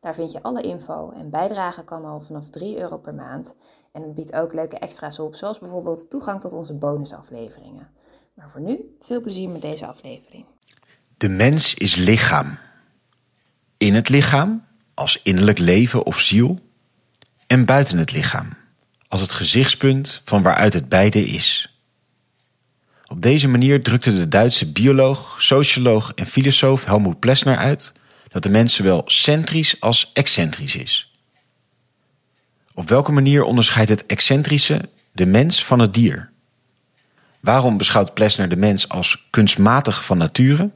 Daar vind je alle info en bijdragen kan al vanaf 3 euro per maand. En het biedt ook leuke extra's op, zoals bijvoorbeeld toegang tot onze bonusafleveringen. Maar voor nu, veel plezier met deze aflevering. De mens is lichaam. In het lichaam, als innerlijk leven of ziel. En buiten het lichaam, als het gezichtspunt van waaruit het beide is. Op deze manier drukte de Duitse bioloog, socioloog en filosoof Helmoet Plessner uit dat de mens zowel centrisch als excentrisch is. Op welke manier onderscheidt het excentrische de mens van het dier? Waarom beschouwt Plessner de mens als kunstmatig van nature?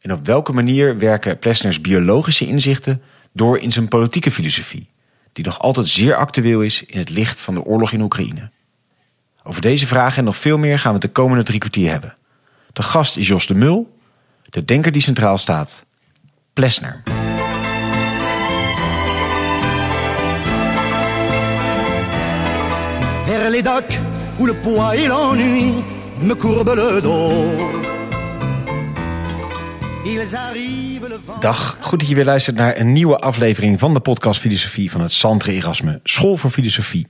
En op welke manier werken Plessners biologische inzichten door in zijn politieke filosofie, die nog altijd zeer actueel is in het licht van de oorlog in Oekraïne? Over deze vragen en nog veel meer gaan we het de komende drie kwartier hebben. De gast is Jos de Mul, de denker die centraal staat, Plessner. Vers les docks où le poids et l'ennui me courbent le dos. Dag, goed dat je weer luistert naar een nieuwe aflevering van de podcast Filosofie van het Santre Erasme School voor Filosofie.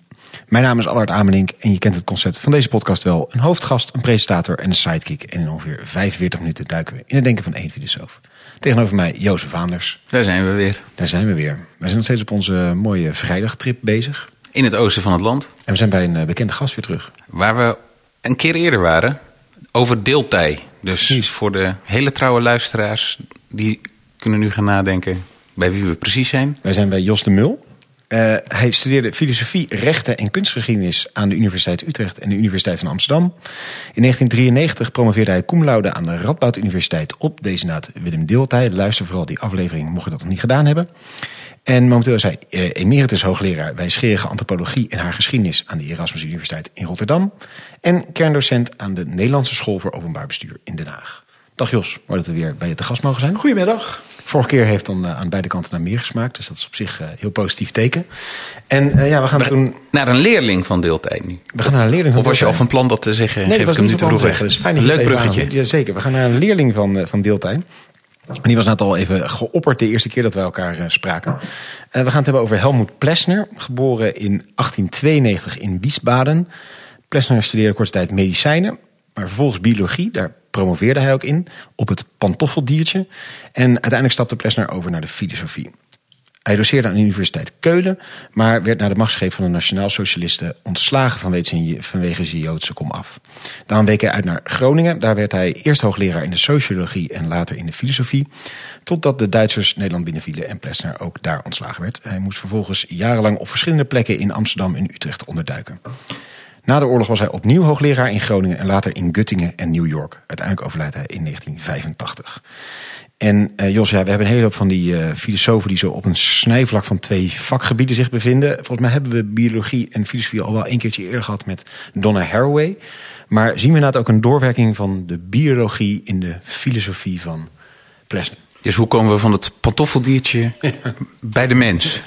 Mijn naam is Allard Amelink en je kent het concept van deze podcast wel. Een hoofdgast, een presentator en een sidekick. En in ongeveer 45 minuten duiken we in het denken van één filosoof. Tegenover mij Jozef Vaanders. Daar zijn we weer. Daar zijn we weer. We zijn nog steeds op onze mooie vrijdagtrip bezig. In het oosten van het land. En we zijn bij een eh, bekende gast weer terug. Waar we een keer eerder waren. Over deeltij. Dus Precies. voor de hele trouwe luisteraars. Die kunnen nu gaan nadenken bij wie we precies zijn. Wij zijn bij Jos de Mul. Eh, hij studeerde filosofie, rechten en kunstgeschiedenis aan de Universiteit Utrecht en de Universiteit van Amsterdam. In 1993 promoveerde hij cum laude aan de Radboud Universiteit op deze naad Willem Deeltij. Luister vooral die aflevering, mocht je dat nog niet gedaan hebben. En momenteel is hij eh, emeritus hoogleraar wijsgerige antropologie en haar geschiedenis aan de Erasmus Universiteit in Rotterdam. En kerndocent aan de Nederlandse School voor Openbaar Bestuur in Den Haag. Dag Jos, mooi dat we weer bij je te gast mogen zijn. Goedemiddag. Vorige keer heeft dan eh, aan beide kanten naar meer gesmaakt. Dus dat is op zich een heel positief teken. En eh, ja, we gaan toen. Naar een leerling van deeltijd nu. We gaan naar een leerling van Of was je al van plan dat te zeggen? Nee, Geef ik was hem niet van weg. Dus Leuk bruggetje. aanhaalt. Jazeker, we gaan naar een leerling van, eh, van Deeltij. En die was net al even geopperd de eerste keer dat wij elkaar eh, spraken. Eh, we gaan het hebben over Helmoet Plessner, geboren in 1892 in Wiesbaden. Plessner studeerde korte tijd medicijnen, maar vervolgens biologie. Daar promoveerde hij ook in, op het pantoffeldiertje. En uiteindelijk stapte Plessner over naar de filosofie. Hij doseerde aan de Universiteit Keulen, maar werd na de machtsgreep van de Nationaal Socialisten ontslagen vanwege zijn, Joodse komaf. Daarom week hij uit naar Groningen. Daar werd hij eerst hoogleraar in de sociologie en later in de filosofie. Totdat de Duitsers Nederland binnenvielen en Plessner ook daar ontslagen werd. Hij moest vervolgens jarenlang op verschillende plekken in Amsterdam en Utrecht onderduiken. Na de oorlog was hij opnieuw hoogleraar in Groningen en later in Göttingen en New York. Uiteindelijk overlijdt hij in 1985. En eh, Jos, we hebben een hele hoop van die eh, filosofen die zo op een snijvlak van twee vakgebieden zich bevinden. Volgens mij hebben we biologie en filosofie al wel een keertje eerder gehad met Donna Haraway. Maar zien we inderdaad ook een doorwerking van de biologie in de filosofie van Plessner? Dus hoe komen we van het pantoffeldiertje bij de mens?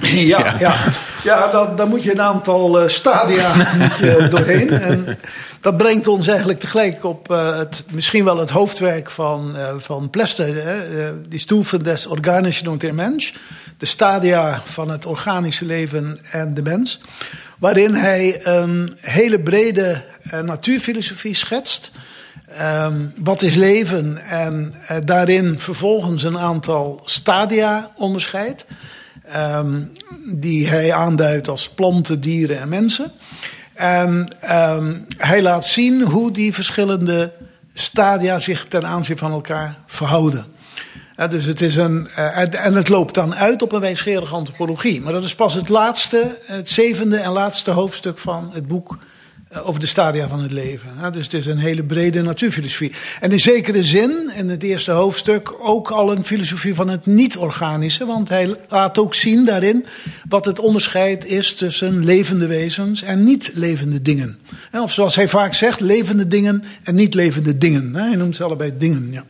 Ja, ja. ja. dan, dan moet je een aantal eh, stadia je doorheen. En dat brengt ons eigenlijk tegelijk op eh, het, misschien wel het hoofdwerk van, eh van Plester. Hè? die Stufen des Organischen und der Mensch. De stadia van het organische leven en de mens. Waarin hij een hele brede natuurfilosofie schetst. Ehm, wat is leven? En eh, daarin vervolgens een aantal stadia onderscheidt. ehm, die hij aanduidt als planten, dieren en mensen. En ehm, hij laat zien hoe die verschillende stadia zich ten aanzien van elkaar verhouden. Dus het is een, eh, en- het loopt dan uit op een wijsgerige antropologie. Maar dat is pas het laatste, het zevende en laatste hoofdstuk van het boek over de stadia van het leven. hè. Dus het is een hele brede natuurfilosofie. En in zekere zin, in het eerste hoofdstuk, ook al een filosofie van het niet-organische. Want hij laat ook zien daarin wat het onderscheid is tussen levende wezens en niet-levende dingen. Of zoals hij vaak zegt, levende dingen en niet-levende dingen. Hij noemt ze allebei dingen, ja.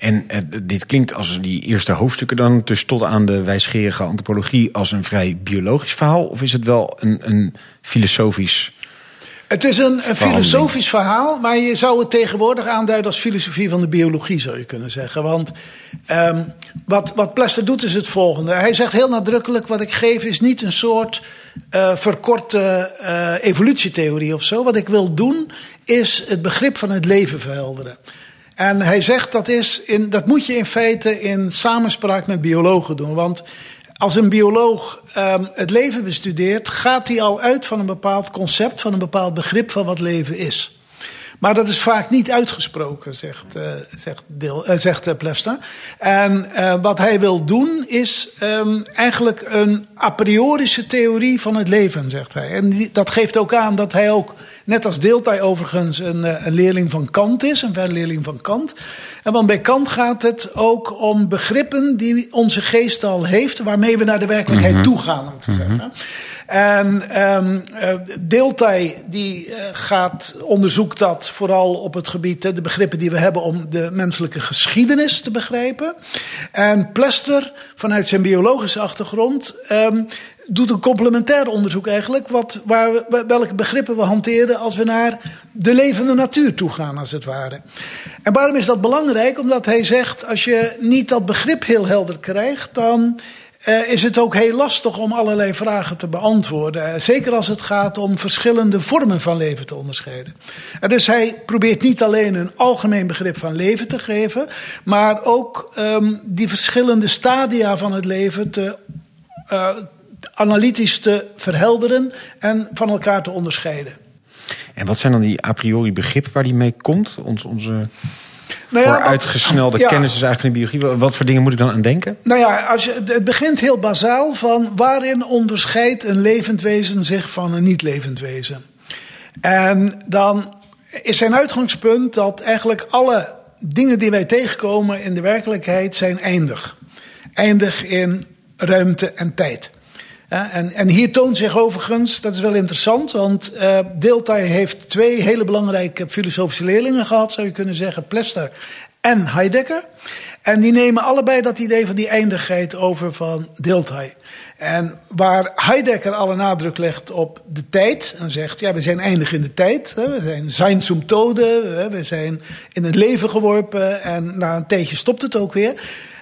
En eh, dit klinkt als die eerste hoofdstukken dan, dus tot aan de wijsgerige antropologie, als een vrij biologisch verhaal? Of is het wel een, een filosofisch. Het is een, een filosofisch verhaal, maar je zou het tegenwoordig aanduiden als filosofie van de biologie, zou je kunnen zeggen. Want ehm, wat, wat Plester doet is het volgende. Hij zegt heel nadrukkelijk: wat ik geef is niet een soort eh, verkorte eh, evolutietheorie of zo. Wat ik wil doen is het begrip van het leven verhelderen. En hij zegt dat, is in, dat moet je in feite in samenspraak met biologen doen. Want als een bioloog ehm, het leven bestudeert, gaat hij al uit van een bepaald concept, van een bepaald begrip van wat leven is. Maar dat is vaak niet uitgesproken, zegt, eh, zegt, Deel, eh, zegt eh, Plester. En wat hij wil doen is ehm, eigenlijk een a priorische theorie van het leven, zegt hij. En die- dat geeft ook aan dat hij ook, net als Deeltij overigens, een, een leerling van Kant is, een verleerling van Kant. En want bij Kant gaat het ook om begrippen die onze geest al heeft, waarmee we naar de werkelijkheid toe gaan, om te zeggen. En ehm eh, Deeltij die eh, gaat, onderzoekt dat vooral op het gebied, de begrippen die we hebben om de menselijke geschiedenis te begrijpen. En Plester, vanuit zijn biologische achtergrond, ehm, doet een complementair onderzoek eigenlijk, wat, waar we, welke begrippen we hanteren als we naar de levende natuur toe gaan, als het ware. En waarom is dat belangrijk? Omdat hij zegt, als je niet dat begrip heel helder krijgt, dan eh, is het ook heel lastig om allerlei vragen te beantwoorden. Eh, Zeker als het gaat om verschillende vormen van leven te onderscheiden. En dus hij probeert niet alleen een algemeen begrip van leven te geven, maar ook ehm, die verschillende stadia van het leven te, eh, analytisch te verhelderen en van elkaar te onderscheiden. En wat zijn dan die a priori begrippen waar die mee komt? Ons, onze Nou ja, vooruitgesnelde ja. kennis is eigenlijk van de biologie. Wat voor dingen moet ik dan aan denken? Nou ja, als je, het begint heel bazaal van waarin onderscheidt een levend wezen zich van een niet levend wezen. En dan is zijn uitgangspunt dat eigenlijk alle dingen die wij tegenkomen in de werkelijkheid zijn eindig. Eindig in ruimte en tijd. En, en hier toont zich overigens, dat is wel interessant, want eh Deeltij heeft twee hele belangrijke filosofische leerlingen gehad, zou je kunnen zeggen, Plester en Heidegger. En die nemen allebei dat idee van die eindigheid over van Deeltij. En waar Heidegger alle nadruk legt op de tijd en zegt, ja, we zijn eindig in de tijd, hè, we zijn zijn zum tode, hè, we zijn in het leven geworpen en na een tijdje stopt het ook weer.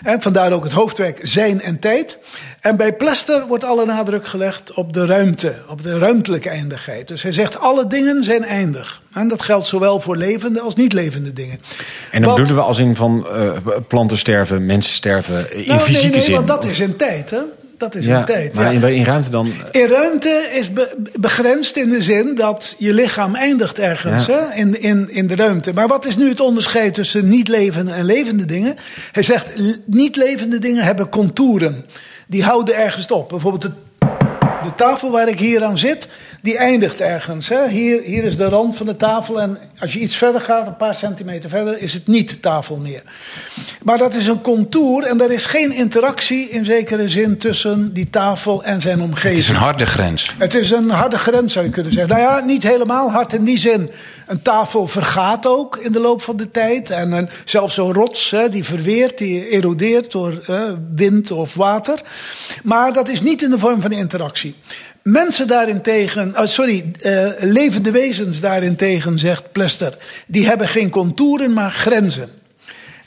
En vandaar ook het hoofdwerk Zijn en Tijd. En bij Plester wordt alle nadruk gelegd op de ruimte, op de ruimtelijke eindigheid. Dus hij zegt alle dingen zijn eindig. En dat geldt zowel voor levende als niet levende dingen. En dan bedoelen we als in van eh, planten sterven, mensen sterven, in Nou, fysieke nee, nee, zin. want dat is in tijd, hè? Dat is ja, in tijd. maar ja. in, in ruimte dan... In ruimte is be- begrensd in de zin dat je lichaam eindigt ergens Ja. hè, in, in, in de ruimte. Maar wat is nu het onderscheid tussen niet levende en levende dingen? Hij zegt, l- niet levende dingen hebben contouren. Die houden ergens op. Bijvoorbeeld de, de tafel waar ik hier aan zit, die eindigt ergens. Hè. Hier, hier is de rand van de tafel en als je iets verder gaat, een paar centimeter verder, is het niet tafel meer. Maar dat is een contour en er is geen interactie in zekere zin tussen die tafel en zijn omgeving. Het is een harde grens. Het is een harde grens, zou je kunnen zeggen. Nou ja, niet helemaal hard in die zin. Een tafel vergaat ook in de loop van de tijd. En een, zelfs zo'n rots, hè, die verweert, die erodeert door eh, wind of water. Maar dat is niet in de vorm van interactie. Mensen daarentegen, oh, sorry, eh, levende wezens daarentegen, zegt Plester, die hebben geen contouren, maar grenzen.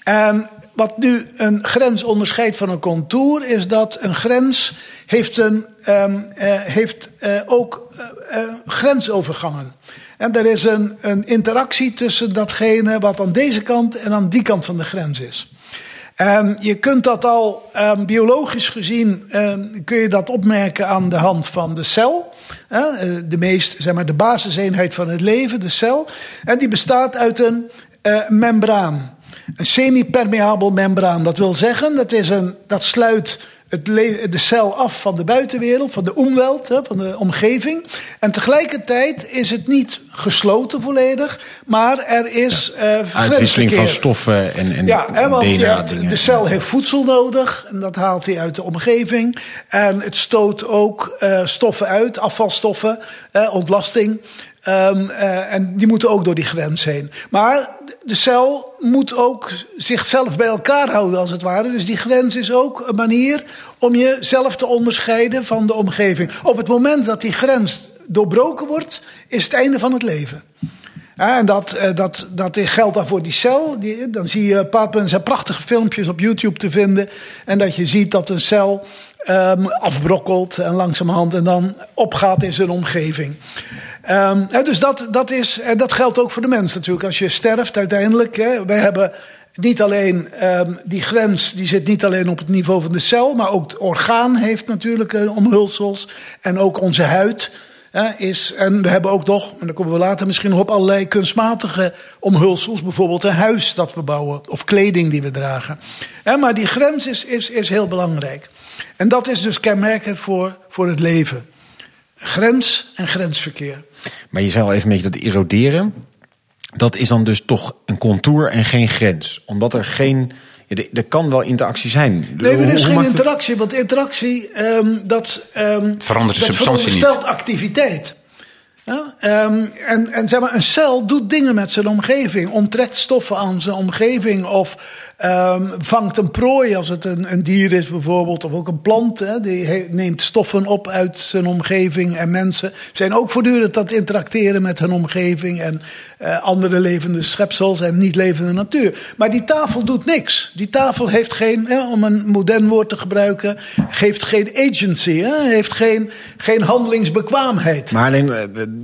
En wat nu een grens onderscheidt van een contour, is dat een grens heeft, een, ehm, eh, heeft eh, ook grensovergangen. En er is een, een interactie tussen datgene wat aan deze kant en aan die kant van de grens is. En je kunt dat al ehm, biologisch gezien, ehm, kun je dat opmerken aan de hand van de cel. Eh, de meest, zeg maar, de basiseenheid van het leven, de cel. En die bestaat uit een eh, membraan. Een semi-permeabel membraan. Dat wil zeggen, dat, is een, dat sluit het de cel af van de buitenwereld, van de omwelt, van de omgeving. En tegelijkertijd is het niet gesloten volledig, maar er is eh Uitwisseling van stoffen en, en Ja, hè, want de cel heeft voedsel nodig en dat haalt hij uit de omgeving. En het stoot ook eh, stoffen uit, afvalstoffen, ontlasting. Ehm, eh, en die moeten ook door die grens heen. Maar de cel moet ook zichzelf bij elkaar houden, als het ware. Dus die grens is ook een manier om jezelf te onderscheiden van de omgeving. Op het moment dat die grens doorbroken wordt, is het einde van het leven. En dat, eh, dat, dat geldt dan voor die cel. Die, dan zie je er zijn prachtige filmpjes op YouTube te vinden. En dat je ziet dat een cel ehm, afbrokkelt en langzamerhand en dan opgaat in zijn omgeving. Ehm, dus dat, dat, is, en dat geldt ook voor de mens natuurlijk. Als je sterft uiteindelijk. Hè, wij hebben niet alleen ehm, die grens, die zit niet alleen op het niveau van de cel. Maar ook het orgaan heeft natuurlijk eh, omhulsels. En ook onze huid. Is, en we hebben ook nog, en daar komen we later misschien nog op, allerlei kunstmatige omhulsels. Bijvoorbeeld een huis dat we bouwen of kleding die we dragen. Maar die grens is, is, is heel belangrijk. En dat is dus kenmerkend voor, voor het leven. Grens en grensverkeer. Maar je zei al even een beetje dat eroderen. Dat is dan dus toch een contour en geen grens. Omdat er geen... ja, er- kan wel interactie zijn. Nee, er is hoe geen interactie, want interactie dat, dat, ehm, verandert de dat substantie niet. activiteit. Ja, ehm, en, en zeg maar, een cel doet dingen met zijn omgeving, onttrekt stoffen aan zijn omgeving of ehm, vangt een prooi als het een, een dier is bijvoorbeeld, of ook een plant. Hè, die neemt stoffen op uit zijn omgeving en mensen zijn ook voortdurend het interacteren met hun omgeving en eh, andere levende schepsels en niet levende natuur. Maar die tafel doet niks. Die tafel heeft geen, hè, om een modern woord te gebruiken, heeft geen agency, hè, heeft geen, geen handelingsbekwaamheid. Maar alleen eh,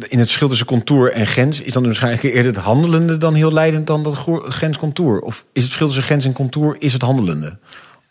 in het verschil tussen contour en grens... is dan waarschijnlijk eerder het handelende dan heel leidend dan dat grens-contour? Of is het verschil tussen grens en contour is het handelende?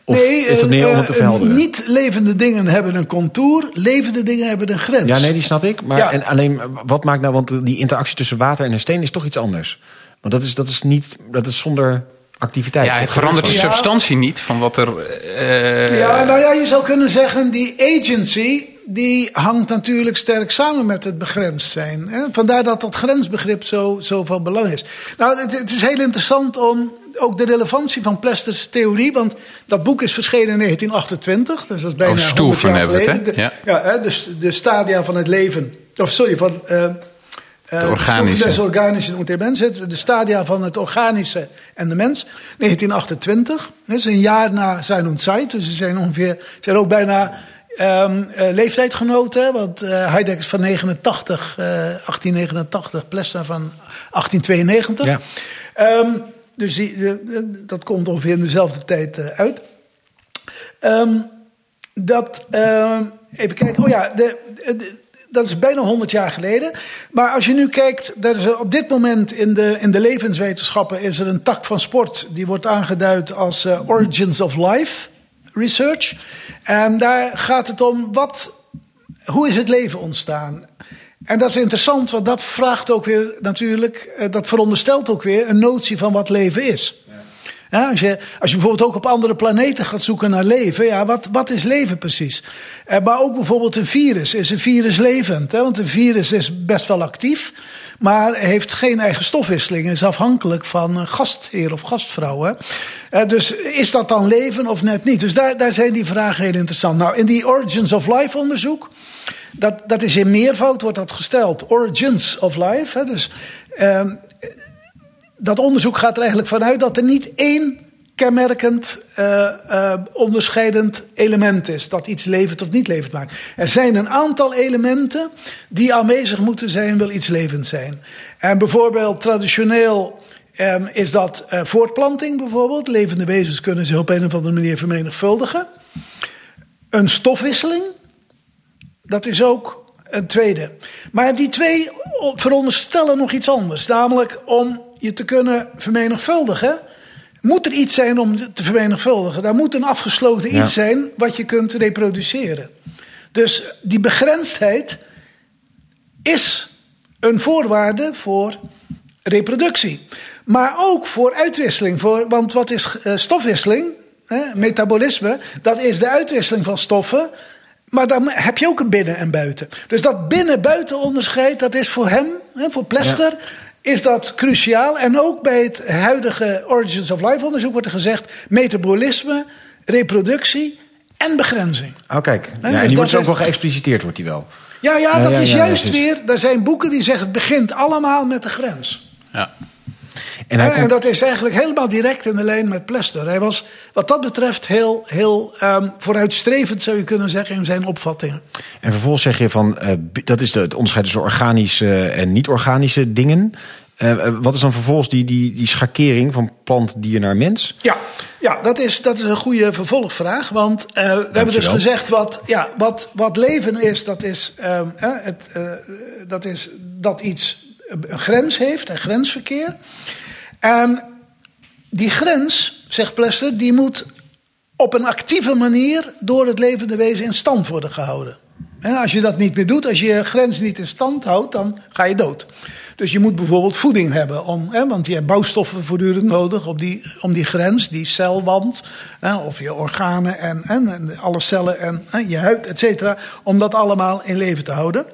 Of is dat meer om het te eh, verhelderen? niet levende dingen hebben een contour, levende dingen hebben een grens. Ja, nee, die snap ik. Maar Ja. en alleen, wat maakt nou... Want die interactie tussen water en een steen is toch iets anders. Want dat is, dat is niet... Dat is zonder activiteit. Ja, het verandert de Ja. substantie niet van wat er... eh, Ja, nou ja, je zou kunnen zeggen, die agency, die hangt natuurlijk sterk samen met het begrensd zijn. Hè? Vandaar dat dat grensbegrip zo, zo van belang is. Nou, het, het is heel interessant om ook de relevantie van Plesters theorie, want dat boek is verschenen in 1928, dus dat is bijna Over 100 stoeven jaar hebben we het, geleden. hè? De, ja. hè, dus de stadia van het leven, of sorry, van... eh eh, De organische. stoffen des organische und der mens, de stadia van het organische en de mens. 1928, dat is een jaar na zijn und Zeit, dus ze zijn ongeveer, zijn ook bijna ehm eh, leeftijdgenoten, want eh Heidegger is van 89, eh 1889, Plessner van 1892. Ja. Ehm, dus die, dat komt ongeveer in dezelfde tijd eh, uit. Ehm, dat, ehm, even kijken, oh ja, de, dat is bijna 100 jaar geleden. Maar als je nu kijkt, er is op dit moment in de, in de levenswetenschappen is er een tak van sport die wordt aangeduid als eh, Origins of Life Research. En daar gaat het om wat, hoe is het leven ontstaan? En dat is interessant, want dat vraagt ook weer natuurlijk, eh, dat veronderstelt ook weer een notie van wat leven is. Ja, als, je, als je bijvoorbeeld ook op andere planeten gaat zoeken naar leven, ja, wat, wat is leven precies? Eh, maar ook bijvoorbeeld een virus. Is een virus levend? Hè? Want een virus is best wel actief, maar heeft geen eigen stofwisseling. Is afhankelijk van gastheer of gastvrouw. Hè? Eh, dus is dat dan leven of net niet? Dus daar, daar zijn die vragen heel interessant. Nou, in die Origins of Life onderzoek, dat, dat is in meervoud wordt dat gesteld. Origins of Life. Hè? Dus ehm, dat onderzoek gaat er eigenlijk vanuit dat er niet één kenmerkend eh, eh, onderscheidend element is. Dat iets levend of niet levend maakt. Er zijn een aantal elementen die aanwezig moeten zijn, wil iets levend zijn. En bijvoorbeeld traditioneel ehm, is dat eh, voortplanting bijvoorbeeld. Levende wezens kunnen zich op een of andere manier vermenigvuldigen. Een stofwisseling, dat is ook een tweede. Maar die twee veronderstellen nog iets anders. Namelijk om je te kunnen vermenigvuldigen. Moet er iets zijn om te vermenigvuldigen? Daar moet een afgesloten Ja. iets zijn wat je kunt reproduceren. Dus die begrensdheid is een voorwaarde voor reproductie. Maar ook voor uitwisseling. Voor, want wat is eh, stofwisseling? Hè? Metabolisme, dat is de uitwisseling van stoffen. Maar dan heb je ook een binnen en buiten. Dus dat binnen-buiten onderscheid, dat is voor hem, hè, voor Plester, is dat cruciaal. En ook bij het huidige Origins of Life onderzoek wordt er gezegd: metabolisme, reproductie en begrenzing. Oh, kijk. dus Ja, en die dat wordt ook is- wel geëxpliciteerd, wordt die wel. Ja, ja, Ja, dat ja, is juist weer. Er zijn boeken die zeggen: het begint allemaal met de grens. Ja. En hij En, en komt- dat is eigenlijk helemaal direct in de lijn met Plester. Hij was wat dat betreft heel, heel ehm, vooruitstrevend, zou je kunnen zeggen, in zijn opvattingen. En vervolgens zeg je van, eh, dat is de, het onderscheid tussen organische en niet-organische dingen. Eh, eh, wat is dan vervolgens die, die, die schakering van plant, dier naar mens? Ja, ja dat, is, dat is een goede vervolgvraag. Want we hebben dus gezegd wat, ja, wat, wat leven is, dat is, ehm, eh, het, dat is dat iets een grens heeft, een grensverkeer. En die grens, zegt Plester, die moet op een actieve manier door het levende wezen in stand worden gehouden. Hè, als je dat niet meer doet, als je je grens niet in stand houdt, dan ga je dood. Dus je moet bijvoorbeeld voeding hebben, om, hè, want je hebt bouwstoffen voortdurend nodig op die, om die grens, die celwand, hè, of je organen en, en, en alle cellen en je huid, et cetera, om dat allemaal in leven te houden.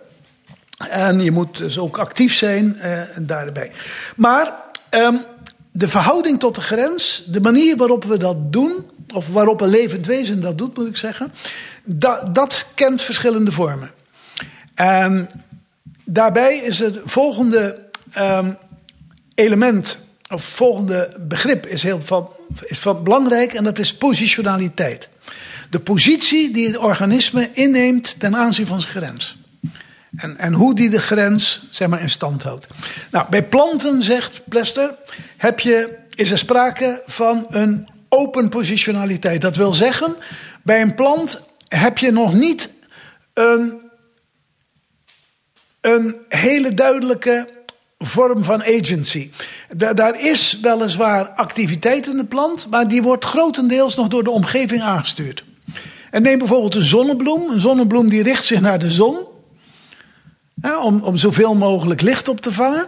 En je moet dus ook actief zijn eh, daarbij. Maar ehm, de verhouding tot de grens, de manier waarop we dat doen, of waarop een levend wezen dat doet, moet ik zeggen, dat, dat kent verschillende vormen. En daarbij is het volgende ehm, element, of volgende begrip, is heel van, is van belangrijk en dat is positionaliteit. De positie die het organisme inneemt ten aanzien van zijn grens. En, en hoe die de grens zeg maar, in stand houdt. Nou, bij planten, zegt Plester, heb je, is er sprake van een open positionaliteit. Dat wil zeggen, bij een plant heb je nog niet een, een hele duidelijke vorm van agency. Da- daar is weliswaar activiteit in de plant, maar die wordt grotendeels nog door de omgeving aangestuurd. En neem bijvoorbeeld een zonnebloem. Een zonnebloem die richt zich naar de zon. Hè, om, om zoveel mogelijk licht op te vangen.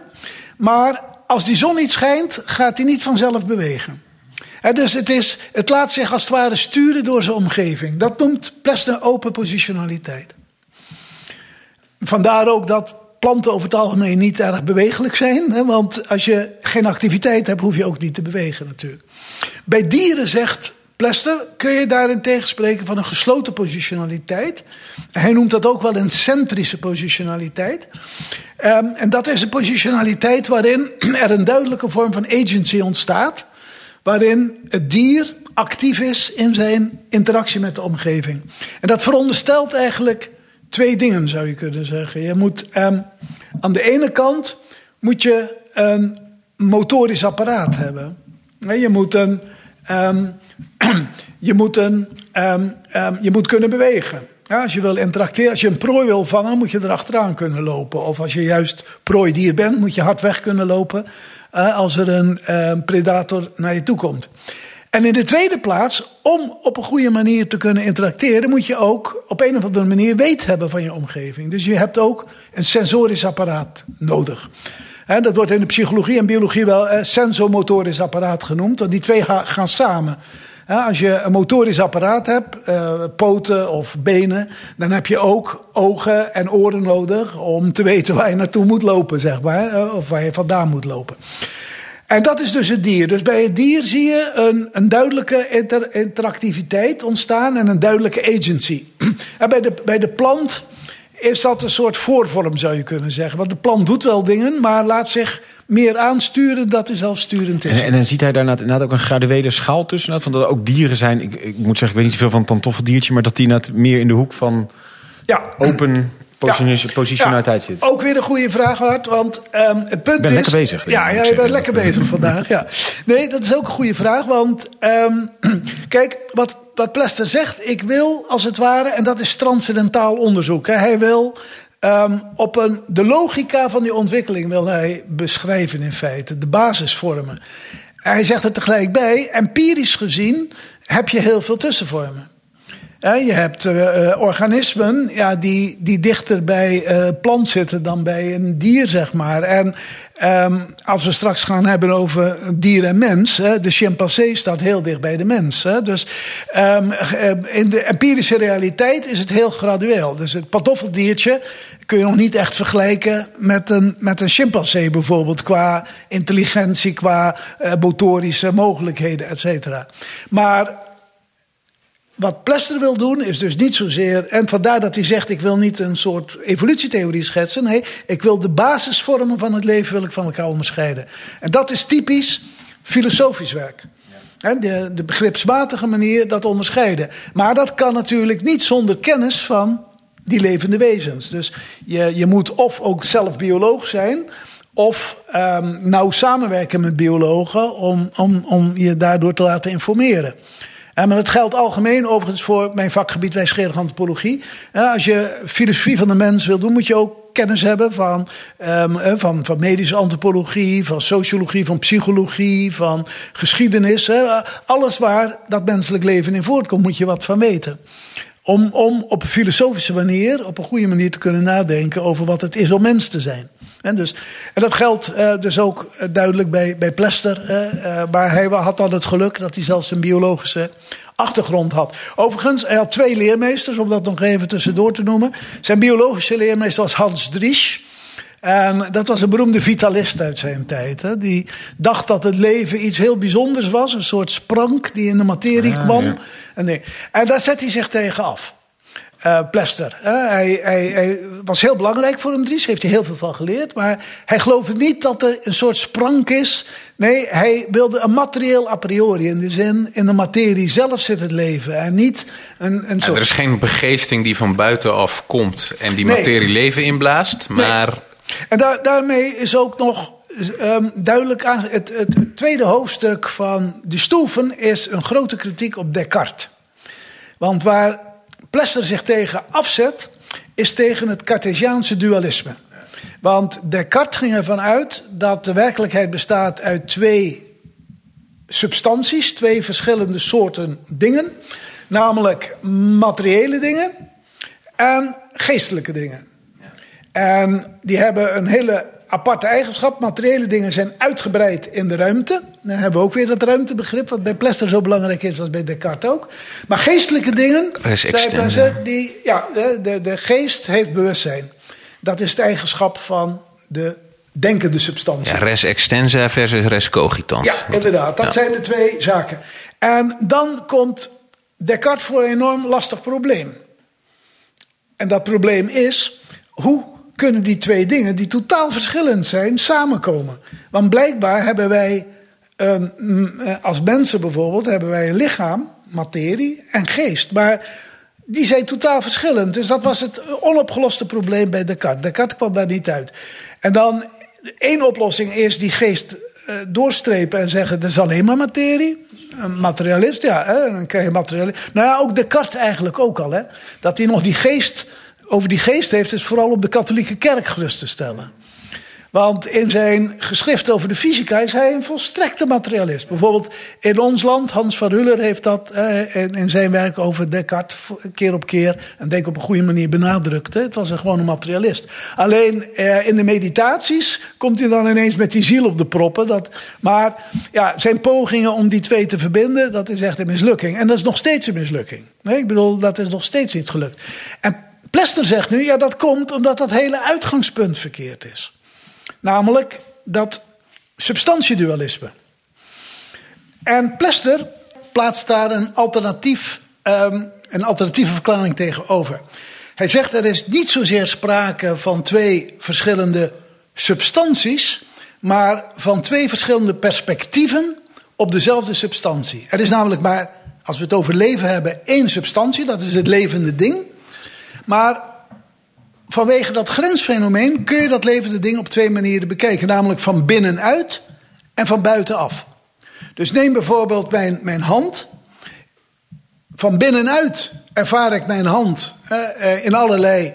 Maar als die zon niet schijnt, gaat hij niet vanzelf bewegen. Dus het, is, het laat zich als het ware sturen door zijn omgeving. Dat noemt Plessner open positionaliteit. Vandaar ook dat planten over het algemeen niet erg bewegelijk zijn. Want als je geen activiteit hebt, hoef je ook niet te bewegen natuurlijk. Bij dieren zegt Plester, kun je daarin tegenspreken van een gesloten positionaliteit. Hij noemt dat ook wel een centrische positionaliteit. Ehm, en dat is een positionaliteit waarin er een duidelijke vorm van agency ontstaat. Waarin het dier actief is in zijn interactie met de omgeving. En dat veronderstelt eigenlijk twee dingen, zou je kunnen zeggen. Je moet ehm, aan de ene kant moet je een motorisch apparaat hebben. Je moet een, ehm, je moet een, ehm, ehm, je moet kunnen bewegen. Ja, als je wil interacteren, als je een prooi wil vangen, moet je erachteraan kunnen lopen. Of als je juist prooidier bent, moet je hard weg kunnen lopen eh, als er een ehm, predator naar je toe komt. En in de tweede plaats, om op een goede manier te kunnen interacteren, moet je ook op een of andere manier weet hebben van je omgeving. Dus je hebt ook een sensorisch apparaat nodig. Hè, dat wordt in de psychologie en biologie wel eh, sensomotorisch apparaat genoemd, want die twee ga- gaan samen. Als je een motorisch apparaat hebt, eh, poten of benen, dan heb je ook ogen en oren nodig om te weten waar je naartoe moet lopen, zeg maar, of waar je vandaan moet lopen. En dat is dus het dier. Dus bij het dier zie je een, een duidelijke inter- interactiviteit ontstaan en een duidelijke agency. En bij de, bij de plant is dat een soort voorvorm, zou je kunnen zeggen. Want de plant doet wel dingen, maar laat zich meer aansturen dat hij zelfsturend is. En, en dan ziet hij daar inderdaad ook een graduele schaal tussen. Van dat er ook dieren zijn. Ik, ik moet zeggen, ik weet niet zoveel van het pantoffeldiertje. Maar dat die inderdaad meer in de hoek van ja. open position- positionaliteit Ja, zit. Ook weer een goede vraag, Hart. Want ehm, het punt ben is... lekker bezig, Ja, ja je bent lekker Dat, bezig vandaag. Ja. Nee, dat is ook een goede vraag. Want ehm, kijk, wat, wat Plester zegt... Ik wil als het ware, en dat is transcendentaal onderzoek. Hè, hij wil ehm, op een, de logica van die ontwikkeling wil hij beschrijven in feite. De basisvormen. Hij zegt er tegelijk bij, empirisch gezien heb je heel veel tussenvormen. Je hebt uh, organismen ja, die, die dichter bij uh, plant zitten dan bij een dier, zeg maar. En um, als we straks gaan hebben over dier en mens, de chimpansee staat heel dicht bij de mens. Dus um, in de empirische realiteit is het heel gradueel. Dus het pantoffeldiertje kun je nog niet echt vergelijken met een, met een chimpansee bijvoorbeeld, qua intelligentie, qua motorische mogelijkheden, et cetera. Maar wat Plester wil doen is dus niet zozeer. En vandaar dat hij zegt: ik wil niet een soort evolutietheorie schetsen. Nee, ik wil de basisvormen van het leven wil ik van elkaar onderscheiden. En dat is typisch filosofisch werk. De, de begripsmatige manier dat onderscheiden. Maar dat kan natuurlijk niet zonder kennis van die levende wezens. Dus je, je moet of ook zelf bioloog zijn. Of um, nauw samenwerken met biologen om, om, om je daardoor te laten informeren. En maar dat geldt algemeen overigens voor mijn vakgebied wijsgerige antropologie. Als je filosofie van de mens wil doen, moet je ook kennis hebben van, um, van, van medische antropologie, van sociologie, van psychologie, van geschiedenis. Alles waar dat menselijk leven in voortkomt, moet je wat van weten. Om, om op een filosofische manier, op een goede manier te kunnen nadenken over wat het is om mens te zijn. En, dus, en dat geldt uh, dus ook eh, duidelijk bij, bij Plester. Uh, maar hij had dan het geluk dat hij zelfs een biologische achtergrond had. Overigens, hij had twee leermeesters, om dat nog even tussendoor te noemen. Zijn biologische leermeester was Hans Driesch. En dat was een beroemde vitalist uit zijn tijd. Hè? Die dacht dat het leven iets heel bijzonders was. Een soort sprank die in de materie ah, kwam. En, en daar zet hij zich tegen af. Uh, Plester. hij, hij, hij, was heel belangrijk voor hem, Dries. Heeft hij heel veel van geleerd. Maar hij geloofde niet dat er een soort sprank is. Nee, hij wilde een materieel a priori. In de zin, in de materie zelf zit het leven. En niet een, een soort... er is geen begeesting die van buitenaf komt en die materie leven inblaast. Maar... En daar, daarmee is ook nog um, duidelijk aan. Het, tweede hoofdstuk van de Stoeven is een grote kritiek op Descartes. Want waar Plester zich tegen afzet, is tegen het Cartesiaanse dualisme. Want Descartes ging ervan uit dat de werkelijkheid bestaat uit twee substanties, twee verschillende soorten dingen. Namelijk materiële dingen en geestelijke dingen. En die hebben een hele aparte eigenschap. Materiële dingen zijn uitgebreid in de ruimte. Dan hebben we ook weer dat ruimtebegrip, wat bij Plester zo belangrijk is als bij Descartes ook. Maar geestelijke dingen, zijn die, ja, de, de, de geest heeft bewustzijn. Dat is de eigenschap van de denkende substantie. Ja, res extensa versus res cogitans. Ja, inderdaad. Dat zijn de twee zaken. En dan komt Descartes voor een enorm lastig probleem. En dat probleem is, hoe kunnen die twee dingen, die totaal verschillend zijn, samenkomen. Want blijkbaar hebben wij, mm, eh, als mensen bijvoorbeeld, hebben wij een lichaam, materie en geest. Maar die zijn totaal verschillend. Dus dat was het onopgeloste probleem bij Descartes. Descartes kwam daar niet uit. En dan, één oplossing is die geest uh, doorstrepen en zeggen: dat is alleen maar materie. Een materialist, ja, hè, dan krijg je materialist. Nou ja, ook Descartes eigenlijk ook al, hè. Dat hij nog die geest over die geest heeft, is vooral op de katholieke kerk gerust te stellen. Want in zijn geschrift over de fysica is hij een volstrekte materialist. Bijvoorbeeld in ons land, Hans van Ruller heeft dat eh, in zijn werk over Descartes keer op keer, en denk op een goede manier benadrukt. Het was een gewoon een materialist. Alleen eh, in de meditaties komt hij dan ineens met die ziel op de proppen. Dat, maar ja, zijn pogingen om die twee te verbinden, dat is echt een mislukking. En dat is nog steeds een mislukking. Nee, ik bedoel, dat is nog steeds niet gelukt. En Plester zegt nu, ja dat komt omdat dat hele uitgangspunt verkeerd is. Namelijk dat substantiedualisme. En Plester plaatst daar een, alternatief, um, een alternatieve verklaring tegenover. Hij zegt er is niet zozeer sprake van twee verschillende substanties, maar van twee verschillende perspectieven op dezelfde substantie. Er is namelijk maar, als we het over leven hebben, één substantie, dat is het levende ding. Maar vanwege dat grensfenomeen kun je dat levende ding op twee manieren bekijken. Namelijk van binnenuit en van buitenaf. Dus neem bijvoorbeeld mijn, mijn hand. Van binnenuit ervaar ik mijn hand eh, in allerlei,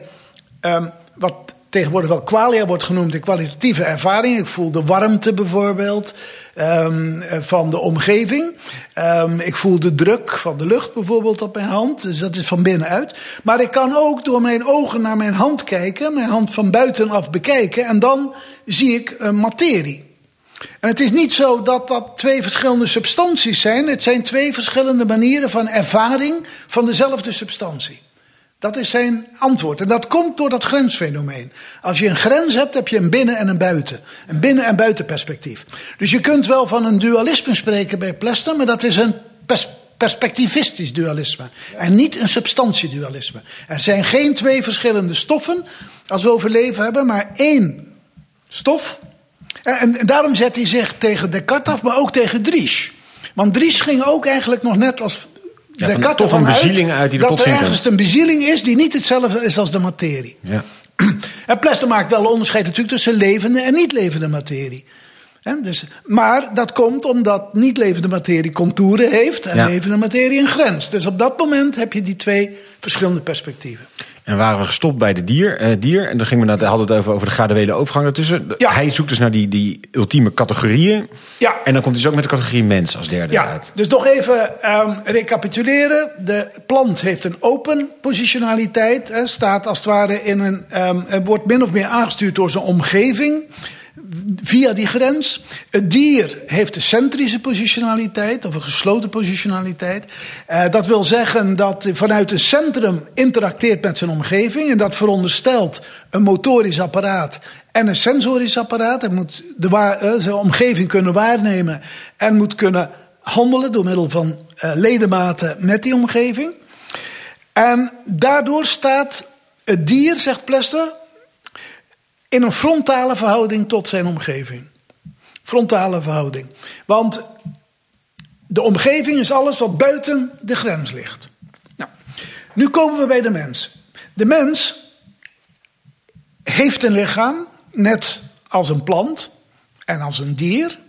eh, wat tegenwoordig wel qualia wordt genoemd, de kwalitatieve ervaring. Ik voel de warmte bijvoorbeeld um, van de omgeving. Um, ik voel de druk van de lucht bijvoorbeeld op mijn hand. Dus dat is van binnenuit. Maar ik kan ook door mijn ogen naar mijn hand kijken, mijn hand van buitenaf bekijken. En dan zie ik een materie. En het is niet zo dat dat twee verschillende substanties zijn. Het zijn twee verschillende manieren van ervaring van dezelfde substantie. Dat is zijn antwoord. En dat komt door dat grensfenomeen. Als je een grens hebt, heb je een binnen- en een buiten. Een binnen- en buitenperspectief. Dus je kunt wel van een dualisme spreken bij Plester, maar dat is een pers perspectivistisch dualisme. En niet een substantiedualisme. Er zijn geen twee verschillende stoffen als we over leven hebben, maar één stof. En, en daarom zet hij zich tegen Descartes af, maar ook tegen Dries. Want Dries ging ook eigenlijk nog net als Ja, de van- toch een bezieling uit die er dat tot er ergens een bezieling is die niet hetzelfde is als de materie. Ja. En Plester maakt wel onderscheid natuurlijk tussen levende en niet levende materie. Dus, maar dat komt omdat niet levende materie contouren heeft en Ja. levende materie een grens. Dus op dat moment heb je die twee verschillende perspectieven. En waren we gestopt bij de dier. eh, dier en dan gingen we naar, hadden het over, over de graduele overgang ertussen. Ja. Hij zoekt dus naar die, die ultieme categorieën. Ja. En dan komt hij dus ook met de categorie mens als derde Ja, uit. dus nog even ehm, recapituleren. De plant heeft een open positionaliteit. Hè, staat als het ware in een. ehm, wordt min of meer aangestuurd door zijn omgeving. Via die grens. Het dier heeft een centrische positionaliteit of een gesloten positionaliteit. Eh, dat wil zeggen dat vanuit een centrum interacteert met zijn omgeving. En dat veronderstelt een motorisch apparaat en een sensorisch apparaat. Hij moet de eh, zijn omgeving kunnen waarnemen en moet kunnen handelen door middel van eh, ledematen met die omgeving. En daardoor staat het dier, zegt Plester, in een frontale verhouding tot zijn omgeving. Frontale verhouding. Want de omgeving is alles wat buiten de grens ligt. Nou, nu komen we bij de mens. De mens heeft een lichaam, net als een plant en als een dier.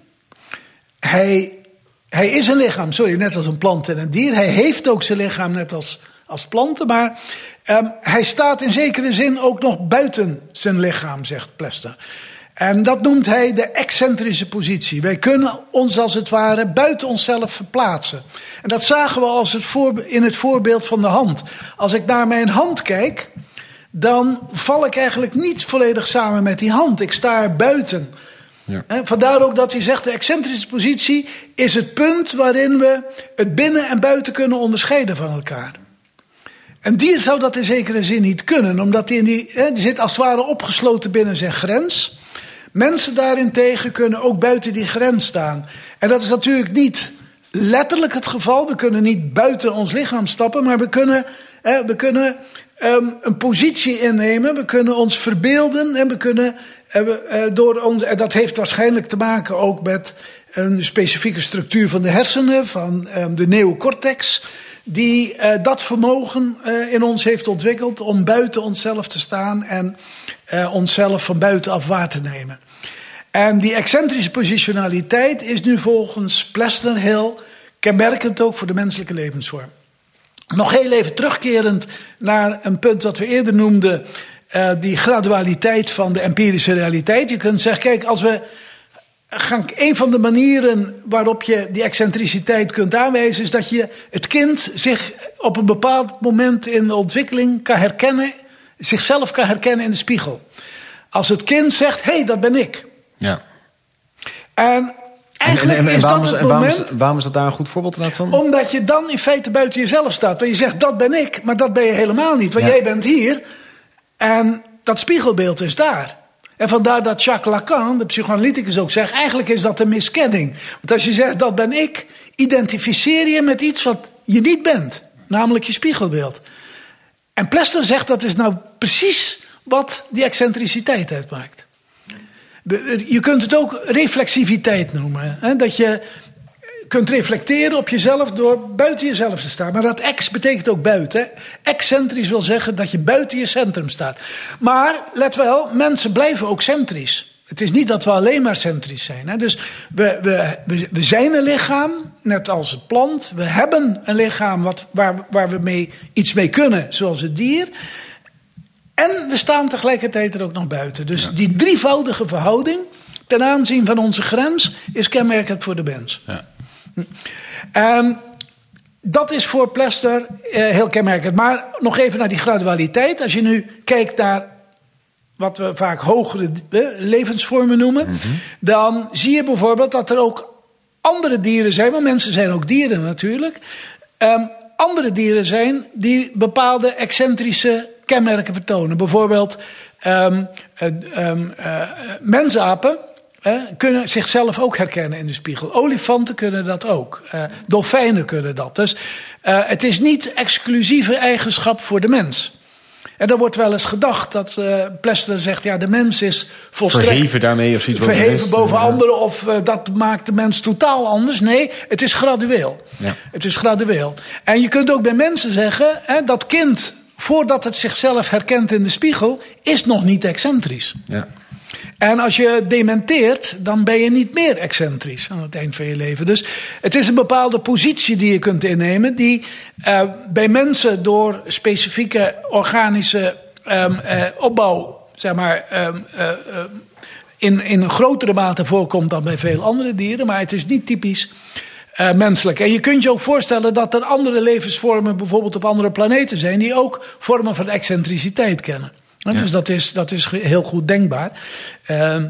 Hij, hij is een lichaam, sorry, net als een plant en een dier. Hij heeft ook zijn lichaam net als, als planten, maar ehm, hij staat in zekere zin ook nog buiten zijn lichaam, zegt Plester. En dat noemt hij de excentrische positie. Wij kunnen ons als het ware buiten onszelf verplaatsen. En dat zagen we als het voor, in het voorbeeld van de hand. Als ik naar mijn hand kijk, dan val ik eigenlijk niet volledig samen met die hand. Ik sta er buiten. Ja. Vandaar ook dat hij zegt, de excentrische positie is het punt waarin we het binnen en buiten kunnen onderscheiden van elkaar. Een dier zou dat in zekere zin niet kunnen, omdat hij in die, die zit als het ware opgesloten binnen zijn grens. Mensen daarentegen kunnen ook buiten die grens staan. En dat is natuurlijk niet letterlijk het geval. We kunnen niet buiten ons lichaam stappen, maar we kunnen, we kunnen ehm, een positie innemen. We kunnen ons verbeelden en we kunnen eh, eh, door ons. En dat heeft waarschijnlijk te maken ook met een specifieke structuur van de hersenen, van ehm, de neocortex. Die eh, dat vermogen eh, in ons heeft ontwikkeld om buiten onszelf te staan en eh, onszelf van buitenaf waar te nemen. En die excentrische positionaliteit is nu volgens Plester heel kenmerkend ook voor de menselijke levensvorm. Nog heel even terugkerend naar een punt wat we eerder noemden, die gradualiteit van de empirische realiteit. Je kunt zeggen, kijk, als we een van de manieren waarop je die excentriciteit kunt aanwijzen, is dat je het kind zich op een bepaald moment in de ontwikkeling kan herkennen, zichzelf kan herkennen in de spiegel. Als het kind zegt, hé, hey, dat ben ik. Ja. En En, eigenlijk en, en, en is waarom, dat is, het en waarom, is, moment... waarom is dat daar een goed voorbeeld van? Omdat je dan in feite buiten jezelf staat. Want je zegt, dat ben ik, maar dat ben je helemaal niet. Want Ja. jij bent hier en dat spiegelbeeld is daar. En vandaar dat Jacques Lacan, de psychoanalyticus, ook zegt... eigenlijk is dat een miskenning. Want als je zegt, dat ben ik... identificeer je met iets wat je niet bent. Namelijk je spiegelbeeld. En Plester zegt, dat is nou precies wat die excentriciteit uitmaakt. Je kunt het ook reflexiviteit noemen. Hè? Dat je kunt reflecteren op jezelf door buiten jezelf te staan. Maar dat ex betekent ook buiten. hè. Excentrisch wil zeggen dat je buiten je centrum staat. Maar let wel, mensen blijven ook centrisch. Het is niet dat we alleen maar centrisch zijn. Hè? Dus we, we, we, we zijn een lichaam, net als een plant. We hebben een lichaam wat, waar, waar we mee, iets mee kunnen, zoals het dier. En we staan tegelijkertijd er ook nog buiten. Dus die drievoudige verhouding ten aanzien van onze grens is kenmerkend voor de mens. Ja. Ehm, dat is voor Plester eh, heel kenmerkend. Maar nog even naar die gradualiteit. Als je nu kijkt naar wat we vaak hogere eh, levensvormen noemen, dan zie je bijvoorbeeld dat er ook andere dieren zijn, want mensen zijn ook dieren natuurlijk. Ehm, andere dieren zijn die bepaalde excentrische kenmerken vertonen. Bijvoorbeeld eh, mensapen kunnen zichzelf ook herkennen in de spiegel. Olifanten kunnen dat ook. Eh, dolfijnen kunnen dat. Dus eh, het is niet exclusieve eigenschap voor de mens. En er wordt wel eens gedacht dat eh Plester zegt: ja, de mens is volstrekt Verheven daarmee of zoiets. wat verheven boven Ja. anderen of dat maakt de mens totaal anders. Nee, het is gradueel. Ja. Het is gradueel. En je kunt ook bij mensen zeggen, hè, dat kind, voordat het zichzelf herkent in de spiegel, is nog niet excentrisch. Ja. En als je dementeert, dan ben je niet meer excentrisch aan het eind van je leven. Dus het is een bepaalde positie die je kunt innemen, die eh, bij mensen door specifieke organische ehm, eh, opbouw, zeg maar, ehm, eh, in, in grotere mate voorkomt dan bij veel andere dieren. Maar het is niet typisch menselijk. En je kunt je ook voorstellen dat er andere levensvormen, bijvoorbeeld op andere planeten zijn, die ook vormen van excentriciteit kennen. Dus dat is, dat is heel goed denkbaar. Ehm,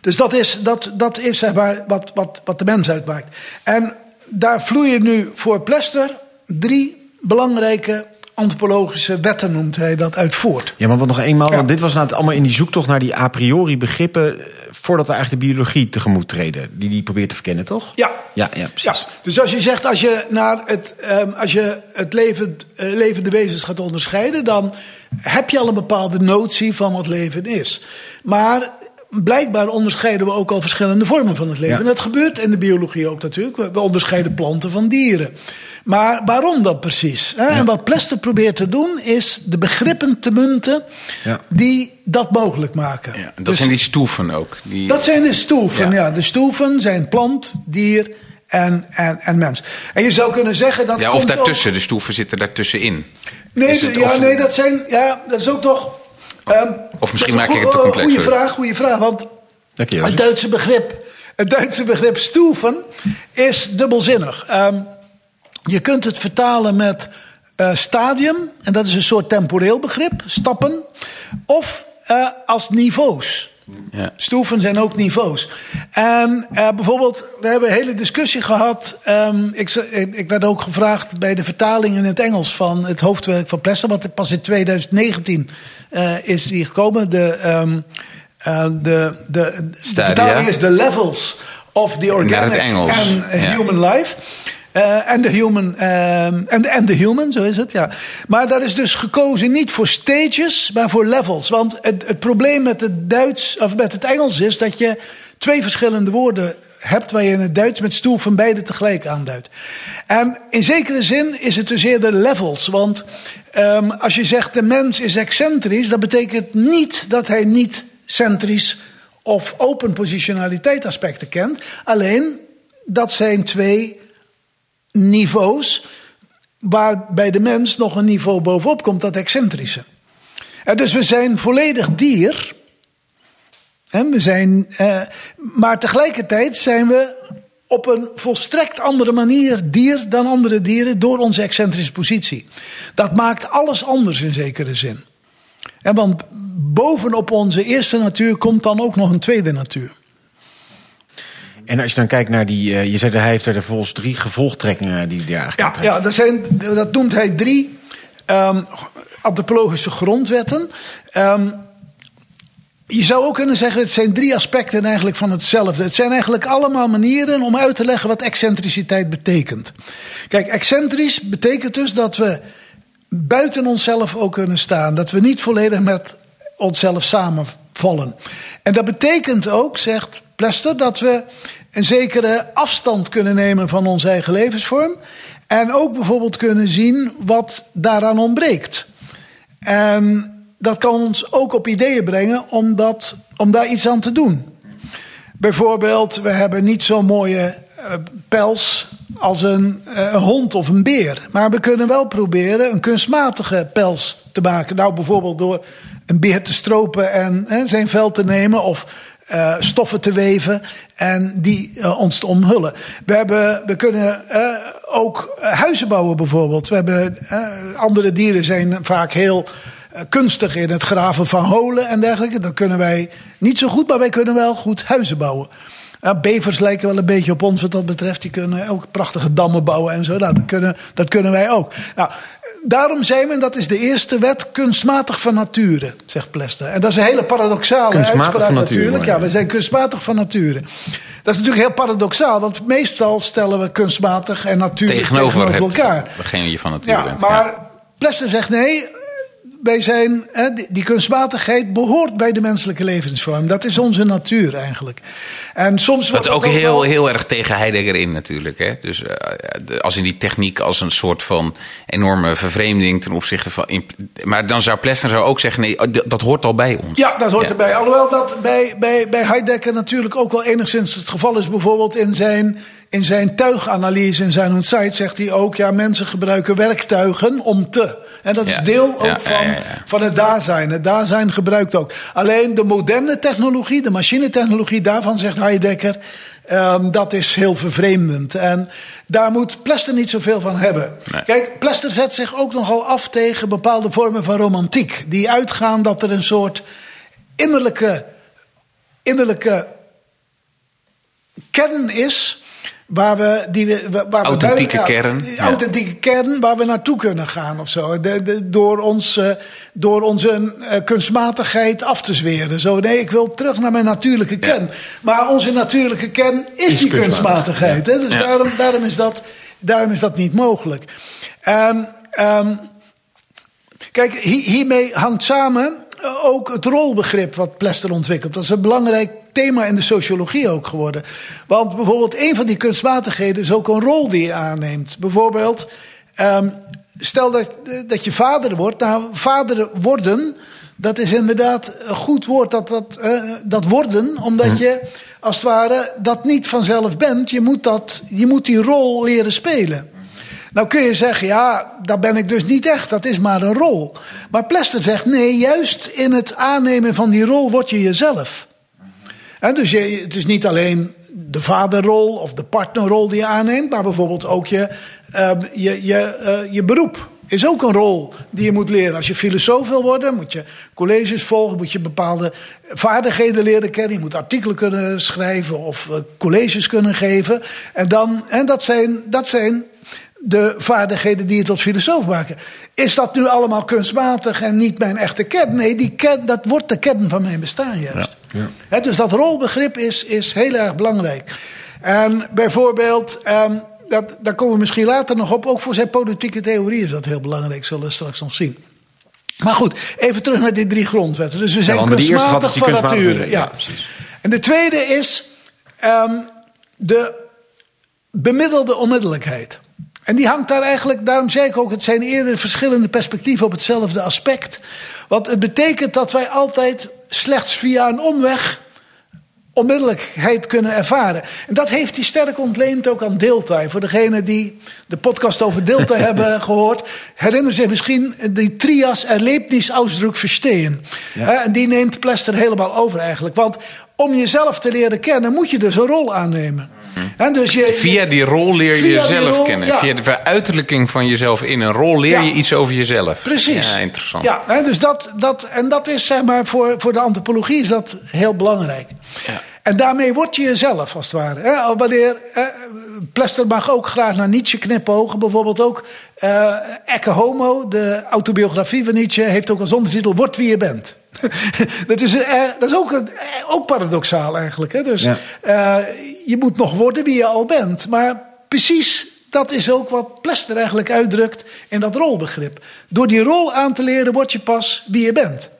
dus dat is, dat, dat is zeg maar wat, wat, wat de mens uitmaakt. En daar vloeien nu voor Plester drie belangrijke antropologische wetten, noemt hij dat, uit voort. Ja, maar wat nog eenmaal, Ja. want dit was nou het allemaal in die zoektocht naar die a priori begrippen, eh, voordat we eigenlijk de biologie tegemoet treden, die die probeert te verkennen, toch? Ja. Ja, ja, precies. Ja, dus als je zegt, als je, naar het, ehm, als je het levend, eh, levende wezens gaat onderscheiden, dan heb je al een bepaalde notie van wat leven is. Maar blijkbaar onderscheiden we ook al verschillende vormen van het leven. Ja. En dat gebeurt in de biologie ook natuurlijk. We- onderscheiden planten van dieren. Maar waarom dat precies? Hè? En wat Plester probeert te doen, is de begrippen te munten Ja. die dat mogelijk maken. Ja, en dat Dus- zijn die stoeven ook. Die, dat zijn de stoeven, ja. De stoeven zijn plant, dier en, en, en mens. En je zou kunnen zeggen dat. ja, of daartussen, de stoeven zitten daartussenin. Nee, het- ja, of- nee, dat zijn. Ja, dat is ook toch. ehm, Of misschien maak ik het te complex, Goeie sorry. vraag, goede vraag. Want Dank je, het. Duitse begrip, het Duitse begrip stoeven is dubbelzinnig. Ehm, je kunt het vertalen met eh, stadium, en dat is een soort temporeel begrip, stappen, of eh, als niveaus. Ja. Stoeven zijn ook niveaus. En eh, bijvoorbeeld, we hebben een hele discussie gehad. ehm, ik, ik, werd ook gevraagd bij de vertaling in het Engels van het hoofdwerk van Plesser. Want pas in 2019 eh, is die gekomen. De, ehm, eh, de, de, de Stadia. vertaling is The Levels of the Organic and ja. Human Life. Eh, En de human, ehm, en en de human, zo is het, ja. Maar daar is dus gekozen niet voor stages, maar voor levels. Want het, het probleem met het Duits, of met het Engels is dat je twee verschillende woorden hebt waar je in het Duits met stoel van beide tegelijk aanduidt. En in zekere zin is het dus eerder levels. Want ehm, als je zegt de mens is excentrisch, dat betekent niet dat hij niet centrisch of open positionaliteit aspecten kent. Alleen dat zijn twee niveaus waar bij de mens nog een niveau bovenop komt, dat excentrische. En dus we zijn volledig dier. En we zijn, eh, maar tegelijkertijd zijn we op een volstrekt andere manier dier dan andere dieren door onze excentrische positie. Dat maakt alles anders in zekere zin. En want bovenop onze eerste natuur komt dan ook nog een tweede natuur. En als je dan kijkt naar die, eh, je zei dat hij heeft er volgens drie gevolgtrekkingen die hij eigenlijk Ja, ja dat, zijn, dat noemt hij drie ehm, antropologische grondwetten. Ehm, je zou ook kunnen zeggen, het zijn drie aspecten eigenlijk van hetzelfde. Het zijn eigenlijk allemaal manieren om uit te leggen wat excentriciteit betekent. Kijk, excentrisch betekent dus dat we buiten onszelf ook kunnen staan. Dat we niet volledig met onszelf samenvallen. En dat betekent ook, zegt Plester, dat we een zekere afstand kunnen nemen van onze eigen levensvorm. En ook bijvoorbeeld kunnen zien wat daaraan ontbreekt. En dat kan ons ook op ideeën brengen om, dat, om daar iets aan te doen. Bijvoorbeeld, we hebben niet zo'n mooie eh, pels als een, eh, een hond of een beer. Maar we kunnen wel proberen een kunstmatige pels te maken. Nou, bijvoorbeeld door een beer te stropen en zijn vel te nemen. Of eh, stoffen te weven en die eh, ons te omhullen. We, hebben, we kunnen eh, ook eh, huizen bouwen bijvoorbeeld. We hebben, andere dieren zijn vaak heel kunstig in het graven van holen en dergelijke. Dat kunnen wij niet zo goed, maar wij kunnen wel goed huizen bouwen. Bevers lijken wel een beetje op ons wat dat betreft. Die kunnen ook prachtige dammen bouwen en zo. Nou, dat, kunnen, dat kunnen wij ook. Nou, daarom zijn we, en dat is de eerste wet, kunstmatig van nature, zegt Plester. En dat is een hele paradoxale Kunstmatig uitspraak van natuurlijk. Ja, we zijn kunstmatig van nature. Dat is natuurlijk heel paradoxaal, want meestal stellen we kunstmatig en natuur Tegenover het, elkaar. degene je van nature Ja, bent. maar Plester zegt nee. Wij zijn, hè, die, die kunstmatigheid behoort bij de menselijke levensvorm. Dat is onze natuur eigenlijk. En soms is ook heel, wel- heel erg tegen Heidegger in natuurlijk. Hè? Dus eh, de- als in die techniek als een soort van enorme vervreemding ten opzichte van... Maar dan zou Plessner zou ook zeggen, nee, dat, dat hoort al bij ons. Ja, dat hoort Ja. erbij. Alhoewel dat bij, bij, bij Heidegger natuurlijk ook wel enigszins het geval is. Bijvoorbeeld in zijn, in zijn tuiganalyse, in zijn site zegt hij ook... ja, mensen gebruiken werktuigen om te. En dat is deel ook Ja, van, ja, van het daarzijn. Het daarzijn gebruikt ook. Alleen de moderne technologie, de machinetechnologie, daarvan zegt Heidegger... ehm, dat is heel vervreemdend. En daar moet Plester niet zoveel van hebben. Nee. Kijk, Plester zet zich ook nogal af tegen bepaalde vormen van romantiek. Die uitgaan dat er een soort innerlijke, innerlijke kern is. Waar we, die we, waar we Authentieke ja, kern, ja. Authentieke kern waar we naartoe kunnen gaan of zo. De, de- door, ons, eh, door onze eh, kunstmatigheid af te zweren. Zo, nee, ik wil terug naar mijn natuurlijke kern. Maar onze natuurlijke kern is, die kunstmatig, kunstmatigheid. Hè? Dus daarom, daarom, is dat, daarom is dat niet mogelijk. En, ehm, Kijk, hi- hiermee hangt samen ook het rolbegrip wat Plester ontwikkelt. Dat is een belangrijk thema in de sociologie ook geworden. Want bijvoorbeeld een van die kunstmatigheden is ook een rol die je aanneemt. Bijvoorbeeld, ehm, stel dat, eh, dat je vader wordt. Nou, vader worden, dat is inderdaad een goed woord, dat, dat, eh, dat worden. Omdat je, als het ware, dat niet vanzelf bent. Je moet, dat, je moet die rol leren spelen. Nou kun je zeggen, ja, dat ben ik dus niet echt, dat is maar een rol. Maar Plester zegt, nee, juist in het aannemen van die rol word je jezelf. Hè, dus je, het is niet alleen de vaderrol of de partnerrol die je aanneemt, maar bijvoorbeeld ook je, eh, je, je, eh, je beroep. Is ook een rol die je moet leren. Als je filosoof wil worden, moet je colleges volgen, moet je bepaalde vaardigheden leren kennen. Je moet artikelen kunnen schrijven of eh, colleges kunnen geven. En, dan, en dat, zijn, dat zijn de vaardigheden die je tot filosoof maken. Is dat nu allemaal kunstmatig en niet mijn echte kern? Nee, die kern, dat wordt de kern van mijn bestaan juist. Hè, dus dat rolbegrip is, is heel erg belangrijk. En bijvoorbeeld, ehm, dat, daar komen we misschien later nog op, ook voor zijn politieke theorie is dat heel belangrijk, zullen we straks nog zien. Maar goed, even terug naar die drie grondwetten. Dus we zijn kunstmatig van nature. ja, Ja. precies. En de tweede is ehm, de bemiddelde onmiddellijkheid. En die hangt daar eigenlijk, daarom zei ik ook, het zijn eerder verschillende perspectieven op hetzelfde aspect. Want het betekent dat wij altijd slechts via een omweg onmiddellijkheid kunnen ervaren. En dat heeft hij sterk ontleend ook aan Delta. Voor degenen die de podcast over Delta hebben gehoord, herinneren zich misschien die trias Erlebnis Ausdruck Verstehen. Hè, En die neemt Plester helemaal over eigenlijk. Want om jezelf te leren kennen, moet je dus een rol aannemen. Dus je, Via die rol leer je jezelf rol, kennen. ja. Via de veruiterlijking van jezelf in een rol leer Ja. je iets over jezelf. Precies. Ja, interessant. Ja, hè, dus dat, dat, en dat is zeg maar voor, voor de antropologie is dat heel belangrijk. Ja. En daarmee word je jezelf als het ware. Hè, al wanneer, eh, Plester mag ook graag naar Nietzsche knipogen. Bijvoorbeeld ook eh Ecce Homo, de autobiografie van Nietzsche, heeft ook als ondertitel Word wie je bent. dat, is, eh, dat is ook, een, eh, ook paradoxaal eigenlijk. Hè? Dus Ja. eh, je moet nog worden wie je al bent. Maar precies dat is ook wat Plester eigenlijk uitdrukt in dat rolbegrip. Door die rol aan te leren word je pas wie je bent.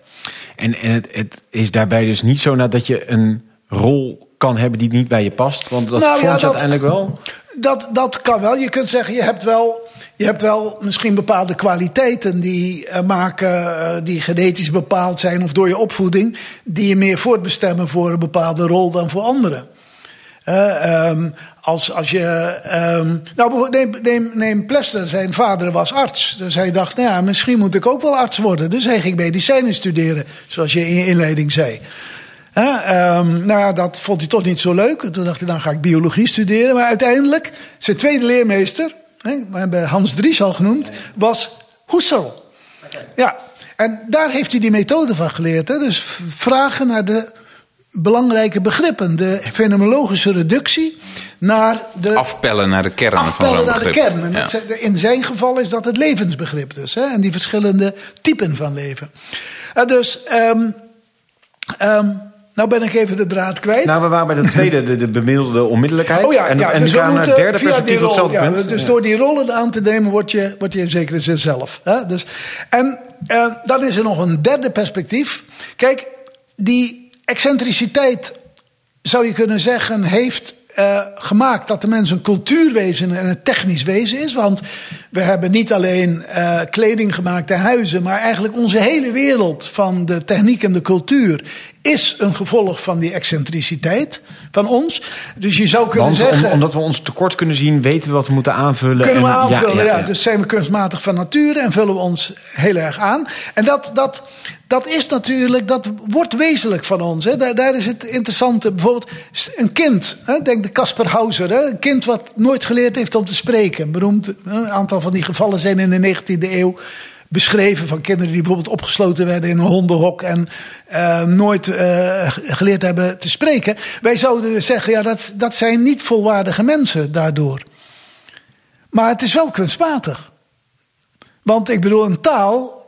En, en het, het is daarbij dus niet zo dat je een rol kan hebben die niet bij je past. Want dat Nou ja, vormt je uiteindelijk wel. Dat, dat kan wel. Je kunt zeggen, je hebt wel, je hebt wel misschien bepaalde kwaliteiten die eh, maken, eh, die genetisch bepaald zijn of door je opvoeding, die je meer voortbestemmen voor een bepaalde rol dan voor anderen. Eh, ehm, als, als je. ehm, nou, neem, neem, neem Plester, zijn vader was arts. Dus hij dacht, nou ja, misschien moet ik ook wel arts worden. Dus hij ging medicijnen studeren, zoals je in je inleiding zei. Ehm, nou ja, dat vond hij toch niet zo leuk. Toen dacht hij, dan ga ik biologie studeren. Maar uiteindelijk, zijn tweede leermeester, hè, we hebben Hans Dries al genoemd, was Husserl. Ja, en daar heeft hij die methode van geleerd. Hè? Dus vragen naar de belangrijke begrippen. De fenomenologische reductie naar de Afpellen naar de kern van zo'n naar begrip. de kern. En Ja. in zijn geval is dat het levensbegrip dus. Hè? En die verschillende typen van leven. En dus, ehm, ehm, nou ben ik even de draad kwijt. Nou, we waren bij de tweede, de, de bemiddelde onmiddellijkheid. Oh ja, en, ja, en dus we gaan naar het derde perspectief rol, hetzelfde ja, punt. Dus Ja. door die rollen aan te nemen, word je, word je in zekere zin zelf. Hè? Dus, en eh, dan is er nog een derde perspectief. Kijk, die excentriciteit, zou je kunnen zeggen, heeft eh, gemaakt dat de mens een cultuurwezen en een technisch wezen is. Want we hebben niet alleen eh, kleding gemaakt en huizen, maar eigenlijk onze hele wereld van de techniek en de cultuur is een gevolg van die excentriciteit van ons. Dus je zou kunnen Want zeggen. om- omdat we ons tekort kunnen zien, weten we wat we moeten aanvullen. Kunnen we en- aanvullen, ja, Dus zijn we kunstmatig van nature en vullen we ons heel erg aan. En dat, dat, dat is natuurlijk, dat wordt wezenlijk van ons. Hè. Daar, is het interessante. Bijvoorbeeld een kind, hè, denk de Casper Hauser. Hè, een kind wat nooit geleerd heeft om te spreken. Beroemd, een aantal van die gevallen zijn in de 19e eeuw beschreven van kinderen die bijvoorbeeld opgesloten werden in een hondenhok en eh, nooit eh, geleerd hebben te spreken. Wij zouden dus zeggen, ja, dat, dat zijn niet volwaardige mensen daardoor. Maar het is wel kunstmatig. Want ik bedoel, een taal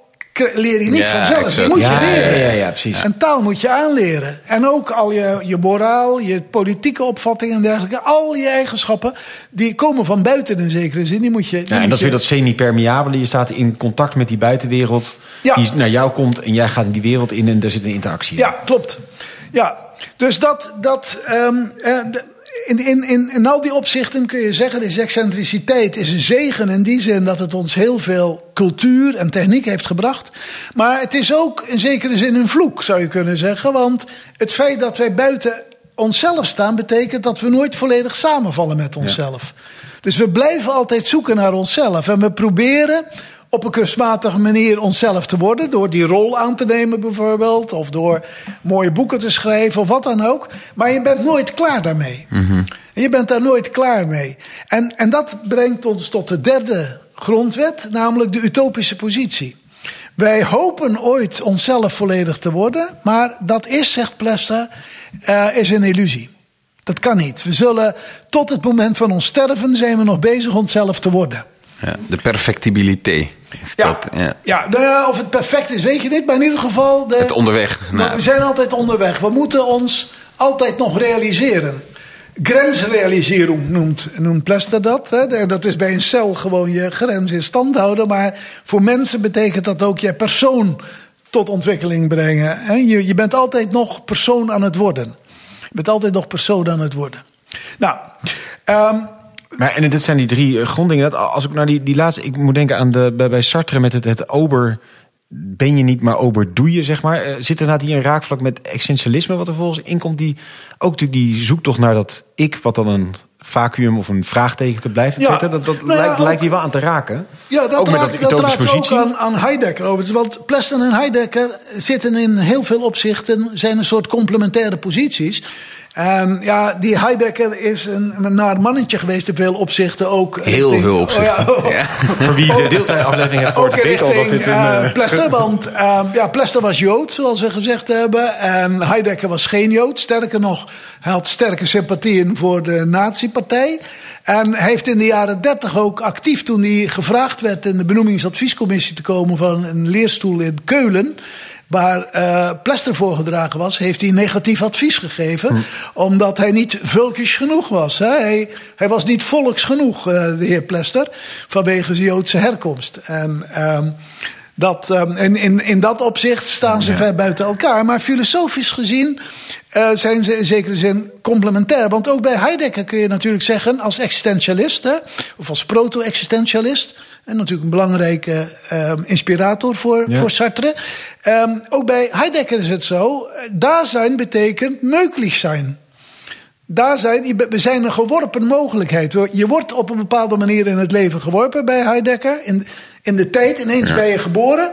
leer je niet Ja, vanzelf. Die exact. moet je Ja, leren. ja, ja, precies. Een taal moet je aanleren. En ook al je, je moraal, je politieke opvattingen en dergelijke. Al je eigenschappen, die komen van buiten in zekere zin. Die moet je, die Ja, en moet dat is je- weer dat semi-permeabele. Je staat in contact met die buitenwereld. Ja. Die naar jou komt en jij gaat in die wereld in en daar zit een interactie in. Ja, klopt. Ja, dus dat, dat ehm, eh, de- in, in, in, in al die opzichten kun je zeggen, deze excentriciteit is een zegen in die zin dat het ons heel veel cultuur en techniek heeft gebracht. Maar het is ook in zekere zin een vloek, zou je kunnen zeggen. Want het feit dat wij buiten onszelf staan, betekent dat we nooit volledig samenvallen met onszelf. Dus we blijven altijd zoeken naar onszelf. En we proberen op een kunstmatige manier onszelf te worden. Door die rol aan te nemen bijvoorbeeld. Of door mooie boeken te schrijven of wat dan ook. Maar je bent nooit klaar daarmee. Je bent daar nooit klaar mee. En, en dat brengt ons tot de derde grondwet. Namelijk de utopische positie. Wij hopen ooit onszelf volledig te worden. Maar dat is, zegt Plester, eh, is een illusie. Dat kan niet. We zullen tot het moment van ons sterven zijn we nog bezig onszelf te worden. Ja, de perfectibiliteit. Is Ja, dat, ja. ja. nou ja, of het perfect is, weet je niet. Maar in ieder geval. De, Het onderweg. Nou, we zijn altijd onderweg. We moeten ons altijd nog realiseren. Grensrealisering noemt, noemt Plester dat. Hè. Dat is bij een cel gewoon je grens in stand houden. Maar voor mensen betekent dat ook je persoon tot ontwikkeling brengen. hè. Je, je bent altijd nog persoon aan het worden. Je bent altijd nog persoon aan het worden. Nou, ehm, Maar, en dit zijn die drie eh, gronddingen. Dat, als ik naar die, die laatste, ik moet denken aan de, bij, bij Sartre met het, het ober. Ben je niet, maar ober doe je, zeg maar. Eh, Zit er inderdaad hier een raakvlak met essentialisme, wat er volgens inkomt, die ook natuurlijk die zoektocht naar dat ik, wat dan een vacuüm of een vraagteken blijft, Ja. cetera. Dat, dat Nou lijkt, lijkt hier wel aan te raken. Ja, dat ook raakt, dat dat utopische raakt positie. ook aan, aan Heidegger overigens. Want Pleston en Heidegger zitten in heel veel opzichten... zijn een soort complementaire posities. En ja, die Heidegger is een, een naar mannetje geweest in veel opzichten ook. heel veel opzichten. Oh ja, Ja. Voor wie de deeltijdaflevering heeft gehoord, ook weet al dat richting dit een... eh, Plester, want eh, ja, Plester was Jood, zoals we gezegd hebben. En Heidegger was geen Jood. Sterker nog, hij had sterke sympathieën voor de nazi-partij. En hij heeft in de jaren dertig ook actief, toen hij gevraagd werd in de benoemingsadviescommissie te komen van een leerstoel in Keulen waar eh Plester voorgedragen was, heeft hij negatief advies gegeven. Omdat hij niet vulkisch genoeg was. Hè? Hij, hij was niet volks genoeg, eh, de heer Plester, vanwege zijn Joodse herkomst. En ehm, dat, ehm, in, in, in dat opzicht staan ze ver buiten elkaar. Maar filosofisch gezien eh, zijn ze in zekere zin complementair. Want ook bij Heidegger kun je natuurlijk zeggen, als existentialist, hè, of als proto-existentialist. En natuurlijk een belangrijke ehm, inspirator voor, Ja. voor Sartre. Ehm, ook bij Heidegger is het zo. eh, Daar zijn betekent möglich zijn. daar zijn, we zijn een geworpen mogelijkheid. Je wordt op een bepaalde manier in het leven geworpen bij Heidegger. In, in de tijd, ineens ben je geboren.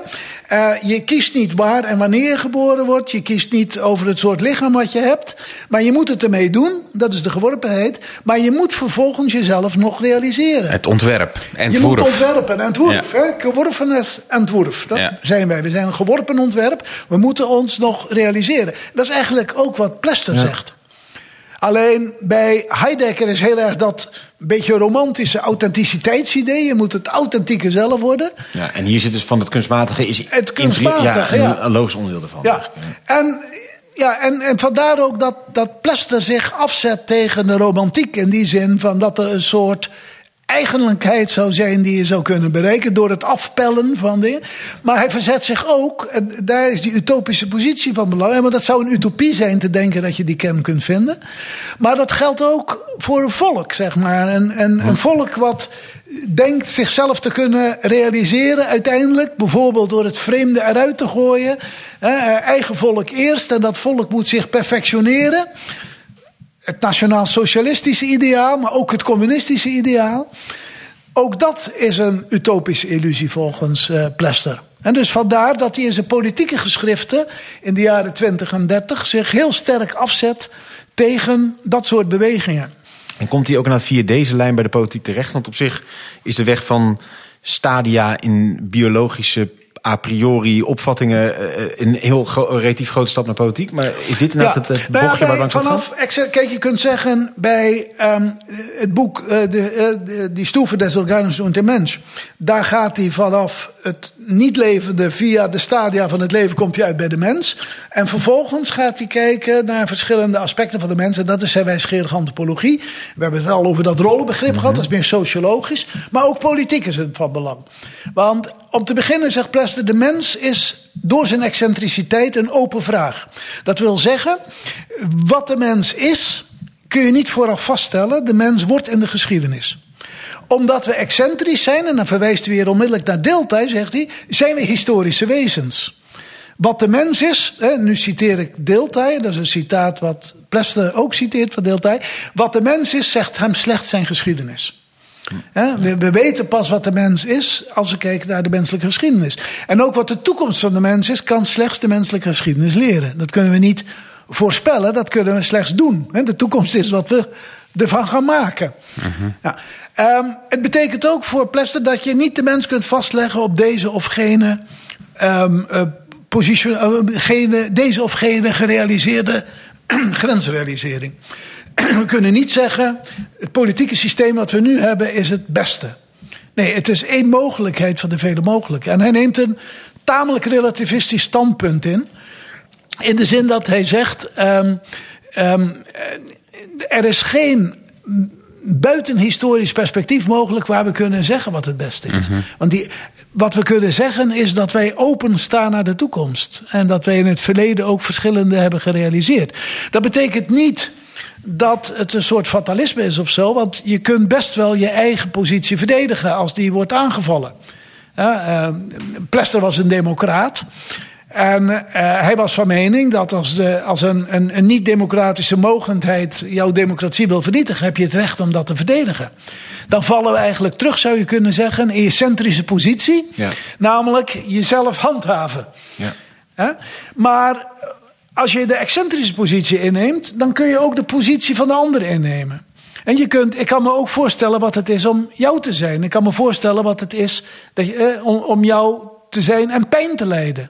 Uh, je kiest niet waar en wanneer je geboren wordt. Je kiest niet over het soort lichaam wat je hebt. Maar je moet het ermee doen. Dat is de geworpenheid. Maar je moet vervolgens jezelf nog realiseren. Het ontwerp. Entwurf. Je moet ontwerpen. Entwurf. Ja. Geworpenes entwurf. Dat ja. zijn wij. We zijn een geworpen ontwerp. We moeten ons nog realiseren. Dat is eigenlijk ook wat Plester ja. zegt. Alleen bij Heidegger is heel erg dat beetje romantische authenticiteitsidee. Je moet het authentieke zelf worden. Ja, en hier zit dus van het kunstmatige is het kunstmatige, ja, een, een logisch onderdeel ervan. Ja. En, ja, en, en vandaar ook dat, dat Plester zich afzet tegen de romantiek. In die zin van dat er een soort eigenlijkheid zou zijn die je zou kunnen bereiken door het afpellen van dingen. Maar hij verzet zich ook, en daar is die utopische positie van belang. Want dat zou een utopie zijn te denken dat je die kern kunt vinden. Maar dat geldt ook voor een volk, zeg maar. Een, een, een volk wat denkt zichzelf te kunnen realiseren uiteindelijk. Bijvoorbeeld door het vreemde eruit te gooien. eigen volk eerst en dat volk moet zich perfectioneren het nationaal-socialistische ideaal, maar ook het communistische ideaal. Ook dat is een utopische illusie volgens uh, Plester. En dus vandaar dat hij in zijn politieke geschriften in de jaren 20 en 30 zich heel sterk afzet tegen dat soort bewegingen. En komt hij ook naar via deze lijn bij de politiek terecht? Want op zich is de weg van stadia in biologische a priori opvattingen uh, een heel gro relatief grote stap naar politiek. Maar is dit inderdaad ja. het, het bochtje nou ja, waar vanaf, Kijk, je kunt zeggen bij um, het boek uh, de, uh, Die Stufe des Organismus und der Mensch. Daar gaat hij vanaf het niet levende via de stadia van het leven komt hij uit bij de mens. En vervolgens gaat hij kijken naar verschillende aspecten van de mens. En dat is zijn wijsgerige antropologie. We hebben het al over dat rollenbegrip mm -hmm. gehad. Dat is meer sociologisch. Maar ook politiek is het van belang. Want om te beginnen zegt Plester, de mens is door zijn excentriciteit een open vraag. Dat wil zeggen, wat de mens is, kun je niet vooraf vaststellen. De mens wordt in de geschiedenis omdat we excentrisch zijn, en dan verwijst hij weer onmiddellijk naar Delta, zegt hij, zijn we historische wezens. Wat de mens is, nu citeer ik Delta, dat is een citaat wat Plester ook citeert van Delta. Wat de mens is, zegt hem slechts zijn geschiedenis. We, we, weten pas wat de mens is als we kijken naar de menselijke geschiedenis. En ook wat de toekomst van de mens is, kan slechts de menselijke geschiedenis leren. Dat kunnen we niet voorspellen, dat kunnen we slechts doen. De toekomst is wat we ervan gaan maken. ja. um, het betekent ook voor Plester dat je niet de mens kunt vastleggen op deze of gene, um, uh, position, uh, gene deze of gene gerealiseerde grensrealisering. we kunnen niet zeggen, het politieke systeem wat we nu hebben is het beste. Nee, het is één mogelijkheid van de vele mogelijke. En hij neemt een tamelijk relativistisch standpunt in. In de zin dat hij zegt, um, um, er is geen buitenhistorisch perspectief mogelijk waar we kunnen zeggen wat het beste is. Mm -hmm. Want die, wat we kunnen zeggen is dat wij openstaan naar de toekomst. En dat wij in het verleden ook verschillende hebben gerealiseerd. Dat betekent niet dat het een soort fatalisme is of zo. Want je kunt best wel je eigen positie verdedigen als die wordt aangevallen. Uh, Plester was een democraat. En uh, hij was van mening dat als, de, als een, een, een niet-democratische mogendheid jouw democratie wil vernietigen, heb je het recht om dat te verdedigen. Dan vallen we eigenlijk terug, zou je kunnen zeggen, in je centrische positie. Ja. Namelijk jezelf handhaven. Ja. Maar als je de excentrische positie inneemt, dan kun je ook de positie van de ander innemen. En je kunt, ik kan me ook voorstellen wat het is om jou te zijn. Ik kan me voorstellen wat het is dat je, eh, om, om jou te zijn en pijn te lijden.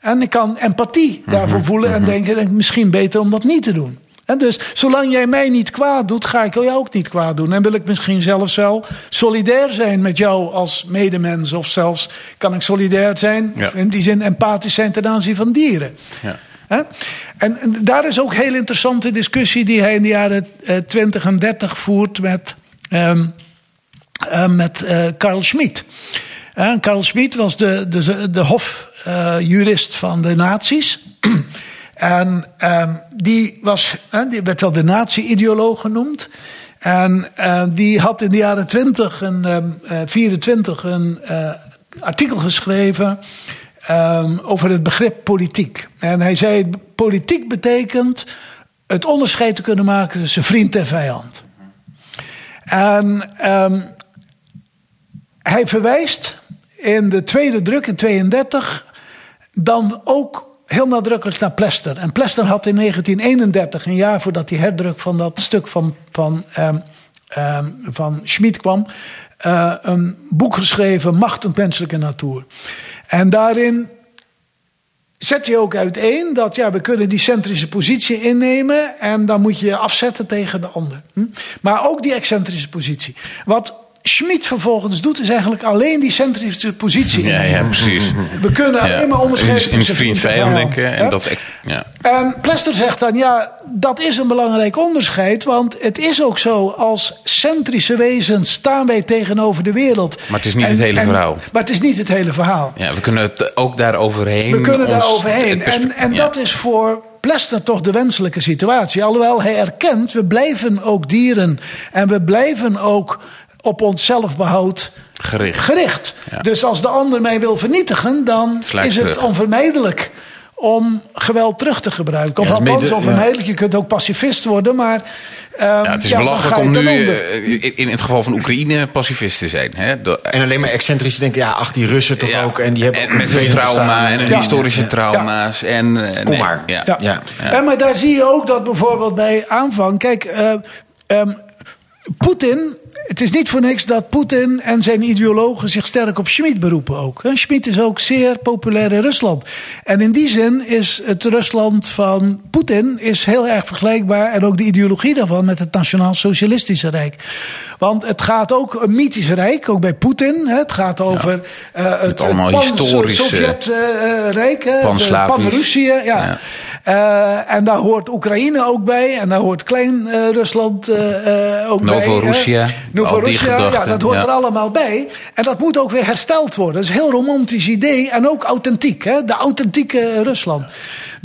En ik kan empathie daarvoor mhm, voelen en mhm. denken, misschien beter om dat niet te doen. En dus, zolang jij mij niet kwaad doet, ga ik jou ook niet kwaad doen. En wil ik misschien zelfs wel solidair zijn met jou als medemens. Of zelfs kan ik solidair zijn, ja. in die zin empathisch zijn ten aanzien van dieren. Ja. En, daar is ook een heel interessante discussie die hij in de jaren uh, 20 en 30 voert met, um, uh, met uh, Carl Schmid. Carl Schmid was de, de, de hofjurist van de nazi's. en um, die, was, die werd wel de nazi-ideoloog genoemd. En die had in de jaren 20 en 24 een artikel geschreven um, over het begrip politiek. En hij zei: politiek betekent het onderscheid te kunnen maken tussen vriend en vijand. En ehm, hij verwijst in de tweede druk in 32 dan ook heel nadrukkelijk naar Plester. En Plester had in 1931, een jaar voordat die herdruk van dat stuk van, van, um, van Schmid kwam, uh, een boek geschreven, Macht en menselijke natuur. En daarin zet hij ook uiteen dat ja, we kunnen die centrische positie innemen en dan moet je afzetten tegen de ander. Hm? Maar ook die excentrische positie. Wat Schmid vervolgens doet, is eigenlijk alleen die centrische positie. Ja, ja, precies. We kunnen Ja. alleen maar onderscheiden In, in tussen vriend vriend en vijand vijand, denken. En dat, ja. En Plester zegt dan, ja, dat is een belangrijk onderscheid. Want het is ook zo, als centrische wezens staan wij tegenover de wereld. Maar het is niet het hele verhaal. Maar het is niet het hele verhaal. ja, we kunnen het ook daar overheen. We kunnen daar overheen. het En, en dat is voor Plester toch de wenselijke situatie. Alhoewel hij erkent, we blijven ook dieren. En we blijven ook op onszelf behoud Gericht. gericht. Ja. Dus als de ander mij wil vernietigen, dan is het terug. onvermijdelijk om geweld terug te gebruiken. Of Ja, althans onvermijdelijk. Je kunt ook pacifist worden, maar... ehm, Ja, het is ja, belachelijk om nu eh, in, in het geval van Oekraïne pacifist te zijn. Hè? En alleen maar excentrisch te denken, ja, ach, die Russen toch ja, ook. En die hebben ook met hun trauma en hun Ja. historische Ja. trauma's. En, eh, Kom nee, maar. Ja. Ja. Ja. Ja, maar daar zie je ook dat bijvoorbeeld bij aanvang. Kijk, eh, ehm, Poetin. Het is niet voor niks dat Poetin en zijn ideologen zich sterk op Schmid beroepen ook. Schmid is ook zeer populair in Rusland. En in die zin is het Rusland van Poetin is heel erg vergelijkbaar. En ook de ideologie daarvan met het Nationaal Socialistische Rijk. Want het gaat ook een mythisch rijk, ook bij Poetin. Het gaat over eh, het, allemaal het historische- Sovjet-rijk. Pan-Slavisch. Pan-Russië, ja. Ja. Eh, en daar hoort Oekraïne ook bij. En daar hoort Klein eh, Rusland eh, eh, ook bij. Novorussia, al die Novorussia, ja, dat hoort ja. er allemaal bij. En dat moet ook weer hersteld worden. Dat is een heel romantisch idee. En ook authentiek. Hè? De authentieke Rusland.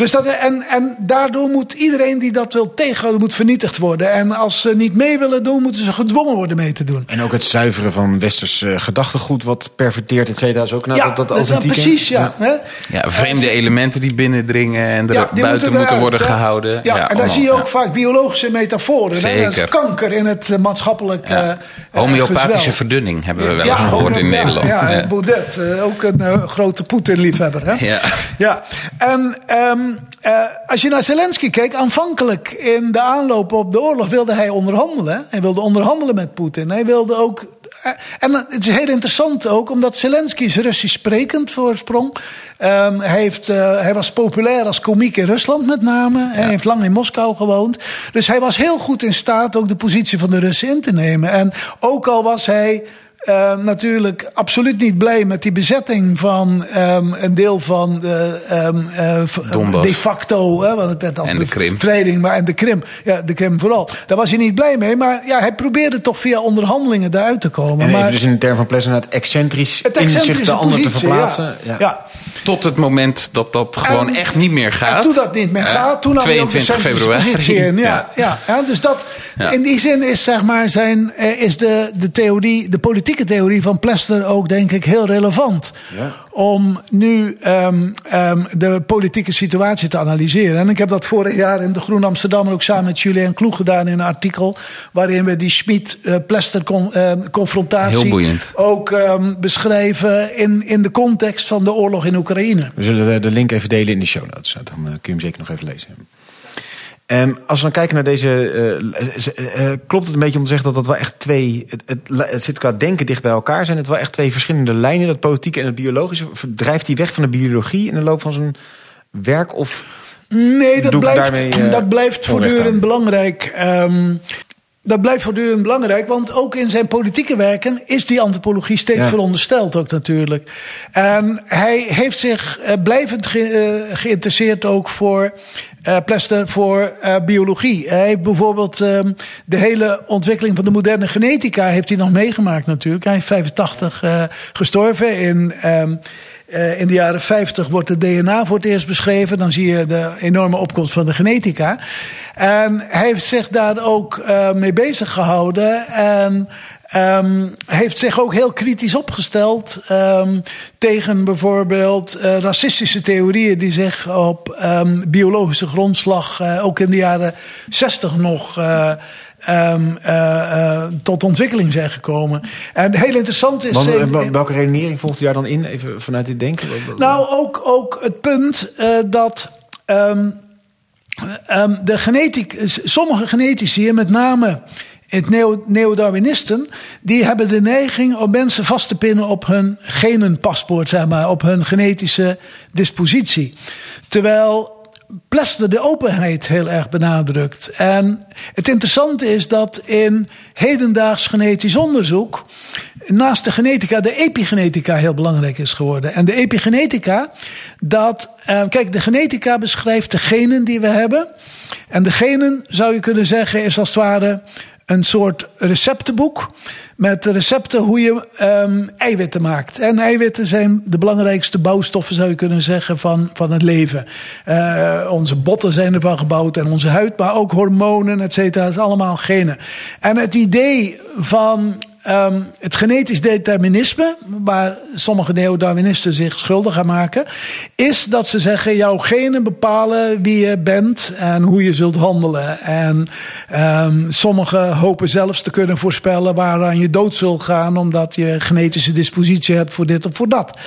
Dus dat, en, en daardoor moet iedereen die dat wil tegenhouden, moet vernietigd worden. En als ze niet mee willen doen, moeten ze gedwongen worden mee te doen. En ook het zuiveren van westers eh, gedachtegoed, wat perverteert, et cetera, is ook nou, ja, dat, dat precies, ja. Hè? Ja, vreemde elementen die binnendringen en er Ja, buiten moeten, eruit, worden gehouden. Ja, en daar allemaal, zie je ook ja. vaak biologische metaforen. hè. Dat is Zeker. kanker in het eh, maatschappelijk Ja. eh, eh, Homeopathische gezwel. verdunning hebben we wel Ja, eens gehoord in ja, Nederland. Ja, Ja. en Baudet, eh, ook een eh, grote Poetin-liefhebber. Hè? Ja. ja. En ehm, eh, als je naar Zelensky keek, aanvankelijk in de aanloop op de oorlog wilde hij onderhandelen. Hij wilde onderhandelen met Poetin. Hij wilde ook. eh, En het is heel interessant ook, omdat Zelensky is Russisch sprekend voor oorsprong. Ehm, hij, heeft, eh, hij was populair als komiek in Rusland met name. Hij heeft lang in Moskou gewoond. Dus hij was heel goed in staat ook de positie van de Russen in te nemen. En ook al was hij eh, natuurlijk absoluut niet blij met die bezetting van ehm, een deel van de ehm, eh, Donbass. de facto, hè, want het werd En de Krim. bevrijding, maar en de Krim, ja, de Krim vooral. Daar was hij niet blij mee, maar ja, hij probeerde toch via onderhandelingen daaruit te komen. En maar even dus in de term van Pleasant, het excentrisch het in zich de ander te verplaatsen. Ja. ja. Tot het moment dat dat gewoon En- echt niet meer gaat. En toen dat niet meer Eh, gaat, toen nam hij ook de 22 centrische februari. in. Ja, ja. ja, dus dat, Ja. in die zin is, zeg maar, zijn, eh, is de, de, theorie, de politieke theorie van Plester ook, denk ik, heel relevant. Om nu ehm, ehm, de politieke situatie te analyseren. En ik heb dat vorig jaar in de Groen Amsterdam ook samen met Julien Kloeg gedaan in een artikel. Waarin we die Schmid-Plester-confrontatie Heel boeiend. ook ehm, beschrijven in, in de context van de oorlog in Oekraïne. We zullen de, link even delen in de show notes. Dan eh, kun je hem zeker nog even lezen. Ehm, als we dan kijken naar deze. eh, eh, eh, klopt het een beetje om te zeggen dat dat wel echt twee. Het, het, het zit qua denken dicht bij elkaar. Zijn het wel echt twee verschillende lijnen, dat politieke en het biologische? Drijft hij weg van de biologie in de loop van zijn werk? Of Nee, dat blijft, daarmee, dat blijft voortdurend belangrijk. Ehm, dat blijft voortdurend belangrijk, want ook in zijn politieke werken is die antropologie steeds Ja. verondersteld ook natuurlijk. En hij heeft zich blijvend ge- geïnteresseerd ook voor eh Plester voor eh, biologie. Hij heeft bijvoorbeeld ehm, de hele ontwikkeling van de moderne genetica heeft hij nog meegemaakt natuurlijk. Hij is 85 eh, gestorven in ehm, Eh, in de jaren 50 wordt het DNA voor het eerst beschreven. Dan zie je de enorme opkomst van de genetica. En hij heeft zich daar ook mee bezig gehouden. En Um, heeft zich ook heel kritisch opgesteld um, tegen bijvoorbeeld uh, racistische theorieën die zich op um, biologische grondslag uh, ook in de jaren 60 nog uh, tot ontwikkeling zijn gekomen. En heel interessant is. Welke redenering volgt u daar dan in, even vanuit dit denken? Nou, ook, ook het punt dat. de genetic, sommige genetici, met name het neo-Darwinisten, die hebben de neiging om mensen vast te pinnen op hun genenpaspoort, zeg maar, op hun genetische dispositie. Terwijl Plester de openheid heel erg benadrukt. En het interessante is dat in hedendaags genetisch onderzoek naast de genetica de epigenetica heel belangrijk is geworden. En de epigenetica, dat, eh, kijk, de genetica beschrijft de genen die we hebben. En de genen, zou je kunnen zeggen, is als het ware een soort receptenboek met recepten hoe je um, eiwitten maakt. En eiwitten zijn de belangrijkste bouwstoffen, zou je kunnen zeggen, van, van het leven. Uh, onze botten zijn ervan gebouwd en onze huid, maar ook hormonen, et cetera. Is allemaal genen. En het idee van Um, het genetisch determinisme, waar sommige neo-Darwinisten zich schuldig aan maken, is dat ze zeggen: jouw genen bepalen wie je bent en hoe je zult handelen. En um, sommigen hopen zelfs te kunnen voorspellen waaraan je dood zult gaan, omdat je genetische dispositie hebt voor dit of voor dat.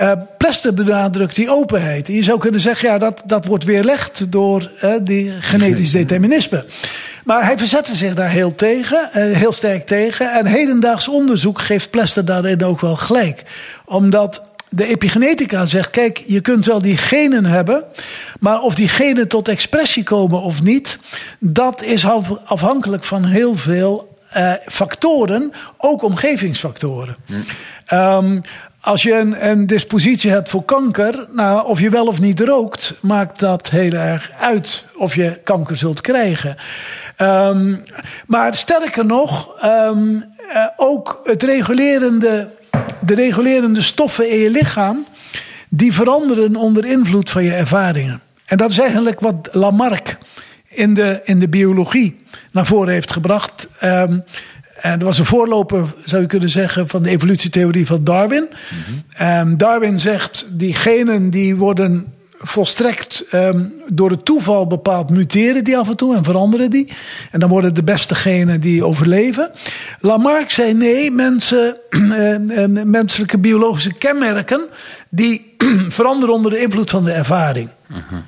Uh, Plester benadrukt die openheid. En je zou kunnen zeggen, ja, dat, dat wordt weerlegd door uh, die genetisch determinisme. Maar hij verzette zich daar heel tegen, eh, heel sterk tegen. En hedendaags onderzoek geeft Plester daarin ook wel gelijk. Omdat de epigenetica zegt: kijk, je kunt wel die genen hebben, maar of die genen tot expressie komen of niet, dat is afhankelijk van heel veel uh, factoren, ook omgevingsfactoren. Um, als je een, een, dispositie hebt voor kanker, nou, of je wel of niet rookt, maakt dat heel erg uit of je kanker zult krijgen. Um, maar sterker nog, um, uh, ook het regulerende, de regulerende stoffen in je lichaam, die veranderen onder invloed van je ervaringen. En dat is eigenlijk wat Lamarck in de, in de biologie naar voren heeft gebracht. Um, en dat was een voorloper, zou je kunnen zeggen, van de evolutietheorie van Darwin. Mm -hmm. Darwin zegt, die genen die worden volstrekt um, door het toeval bepaald muteren die af en toe en veranderen die. En dan worden de beste genen die overleven. Lamarck zei nee, mensen, uh, menselijke biologische kenmerken die veranderen onder de invloed van de ervaring. -huh.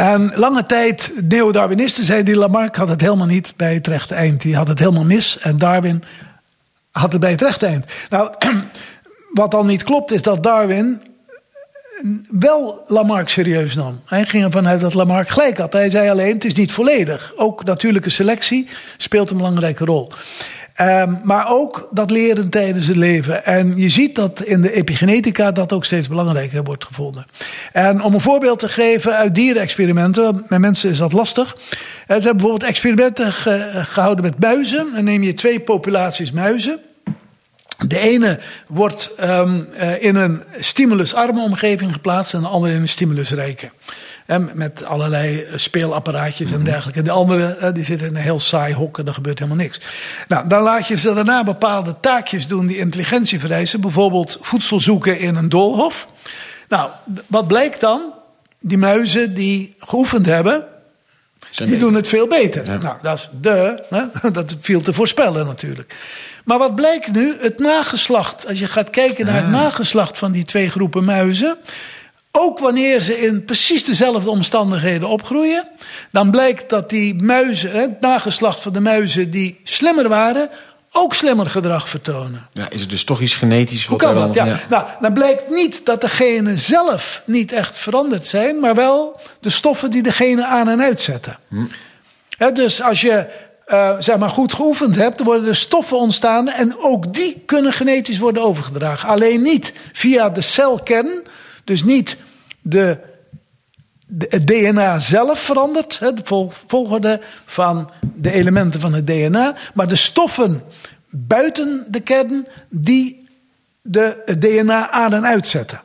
En lange tijd, neo-Darwinisten zeiden die Lamarck had het helemaal niet bij het rechte eind. Die had het helemaal mis en Darwin had het bij het rechte eind. Nou, wat dan niet klopt is dat Darwin wel Lamarck serieus nam. Hij ging ervan uit dat Lamarck gelijk had. Hij zei alleen, het is niet volledig. Ook natuurlijke selectie speelt een belangrijke rol. Um, maar ook dat leren tijdens het leven. En je ziet dat in de epigenetica dat ook steeds belangrijker wordt gevonden. En om een voorbeeld te geven uit dierenexperimenten, met mensen is dat lastig. Ze hebben bijvoorbeeld experimenten gehouden met muizen. Dan neem je twee populaties muizen. De ene wordt um, uh, in een stimulusarme omgeving geplaatst en de andere in een stimulusrijke. Met allerlei speelapparaatjes en dergelijke. En de andere die zitten in een heel saai hok en er gebeurt helemaal niks. Nou, dan laat je ze daarna bepaalde taakjes doen die intelligentie vereisen. Bijvoorbeeld voedsel zoeken in een doolhof. Nou, wat blijkt dan? Die muizen die geoefend hebben, die doen het veel beter. Ja. Nou, dat is de, hè? dat viel te voorspellen natuurlijk. Maar wat blijkt nu? Het nageslacht. Als je gaat kijken naar het ah. nageslacht van die twee groepen muizen. Ook wanneer ze in precies dezelfde omstandigheden opgroeien. Dan blijkt dat die muizen, het nageslacht van de muizen die slimmer waren. Ook slimmer gedrag vertonen. Ja, is er dus toch iets genetisch? Hoe kan dat? Ja. ja. Nou, dan blijkt niet dat de genen zelf niet echt veranderd zijn. Maar wel de stoffen die de genen aan en uitzetten. Hm. dus als je uh, zeg maar goed geoefend hebt, dan worden er stoffen ontstaan. En ook die kunnen genetisch worden overgedragen. Alleen niet via de celkern. Dus niet de, het DNA zelf verandert. Hè, de volgorde van de elementen van het DNA. Maar de stoffen buiten de kern, die de het DNA aan en uitzetten.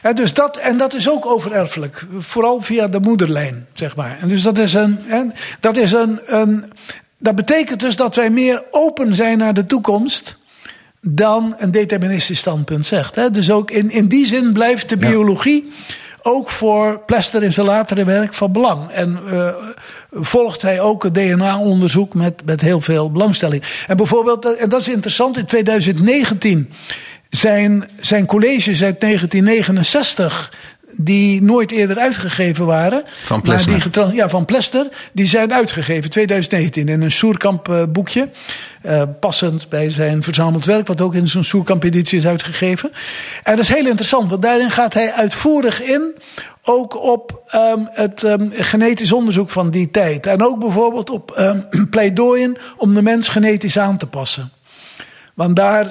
En, dus dat, en dat is ook overerfelijk, vooral via de moederlijn, zeg maar. En dus dat is een, en dat is een, een, dat betekent dus dat wij meer open zijn naar de toekomst dan een deterministisch standpunt zegt. Hè? Dus ook in, in die zin blijft de biologie ook voor Plester in zijn latere werk van belang. En uh, volgt hij ook het DNA-onderzoek met, met heel veel belangstelling. En bijvoorbeeld, en dat is interessant, in 2019 zijn, zijn colleges uit 1969 die nooit eerder uitgegeven waren. Van Plester. Die ja, van Plester. Die zijn uitgegeven 2019 in een Soerkamp boekje. Uh, passend bij zijn verzameld werk, wat ook in zo'n Soerkamp editie is uitgegeven. En dat is heel interessant, want daarin gaat hij uitvoerig in ook op um, het um, genetisch onderzoek van die tijd. En ook bijvoorbeeld op um, pleidooien om de mens genetisch aan te passen. Want daar,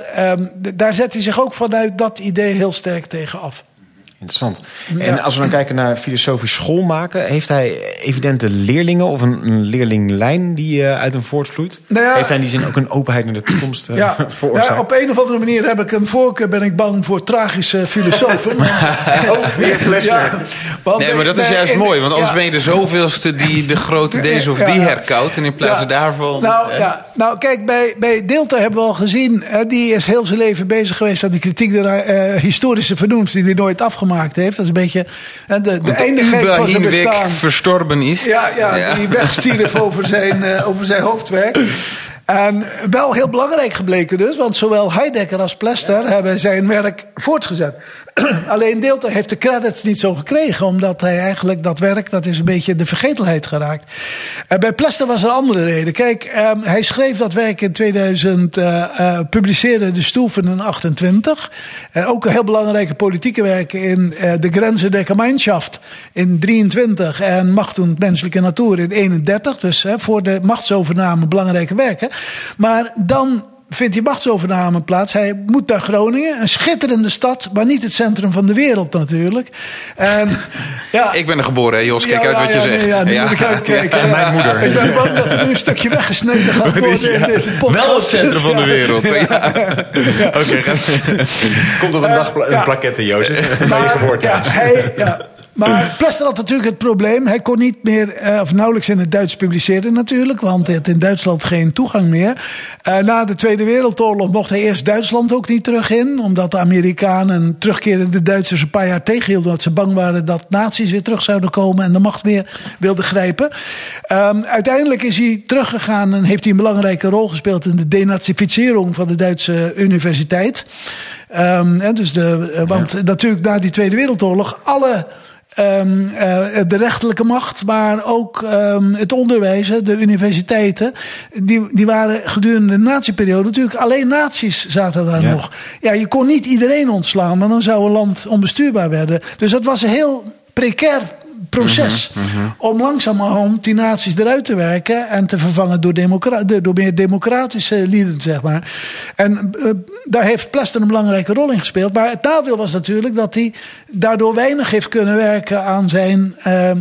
daar zet hij zich ook vanuit dat idee heel sterk tegen af. Interessant. En als we dan kijken naar filosofisch schoolmaken, heeft hij evidente leerlingen of een, een leerlinglijn die uh, uit hem voortvloeit? Nou ja, heeft hij in die zin ook een openheid naar de toekomst uh, ja, veroorzaakt? Ja, op een of andere manier heb ik een voorkeur, ben ik bang voor tragische filosofen. ook weer Plessner. Ja, nee, maar dat is juist mooi, want anders ben je de zoveelste die de grote deze of die herkoudt. En in plaats daarvan. Nou, ja. nou kijk, bij, bij Deelta hebben we al gezien, die is heel zijn leven bezig geweest aan die kritiek der uh, historische vernoemd, die hij nooit afgemaakt heeft. Dat is een beetje de, de, de eindigheid van zijn bestaan. verstorben is. Ja, ja, ja. die wegstierf over zijn, uh, over zijn hoofdwerk. En wel heel belangrijk gebleken dus, want zowel Heidegger als Plester hebben zijn werk voortgezet. Alleen Deelta heeft de credits niet zo gekregen, omdat hij eigenlijk dat werk, dat is een beetje de vergetelheid geraakt. En bij Plester was er een andere reden. Kijk, um, hij schreef dat werk in 2000, uh, uh, publiceerde De Stoeven in 28. En ook een heel belangrijke politieke werken in uh, De Grenzen der Gemeinschaft in 23 en Macht und Menselijke Natuur in 31. Dus voor de machtsovername belangrijke werken. Maar dan vindt die machtsovername plaats. Hij moet naar Groningen, een schitterende stad, maar niet het centrum van de wereld natuurlijk. En, ja, ik ben er geboren, hè, Jos. Kijk ja, uit wat ja, je zegt. Ja, nu moet ik uitkijken. mijn moeder. Ik ben bang dat er nu een stukje weggesneden gaat worden in deze podcast. Wel het centrum van de wereld. Oké, okay, komt op een dag een plaquette, Jozef. Maar, je geboortehuis. hij, ja, maar Plester had natuurlijk het probleem. Hij kon niet meer, of nauwelijks in het Duits publiceren natuurlijk. Want hij had in Duitsland geen toegang meer. Uh, na de Tweede Wereldoorlog mocht hij eerst Duitsland ook niet terug in. Omdat de Amerikanen terugkerende Duitsers een paar jaar tegenhielden. Omdat ze bang waren dat nazi's weer terug zouden komen. En de macht weer wilden grijpen. Um, uiteindelijk is hij teruggegaan en heeft hij een belangrijke rol gespeeld. In de denazificering van de Duitse universiteit. Um, dus de, want ja. natuurlijk na die Tweede Wereldoorlog alle Um, uh, de rechterlijke macht, maar ook um, het onderwijs, de universiteiten, die, die waren gedurende de natieperiode natuurlijk alleen naties zaten daar ja. nog. Ja, je kon niet iedereen ontslaan, maar dan zou een land onbestuurbaar werden. Dus dat was een heel precair proces Mhm, mhm. om langzamerhand die naties eruit te werken en te vervangen door, democra door meer democratische lieden, zeg maar. En uh, daar heeft Plester een belangrijke rol in gespeeld. Maar het nadeel was natuurlijk dat hij daardoor weinig heeft kunnen werken aan zijn. Uh,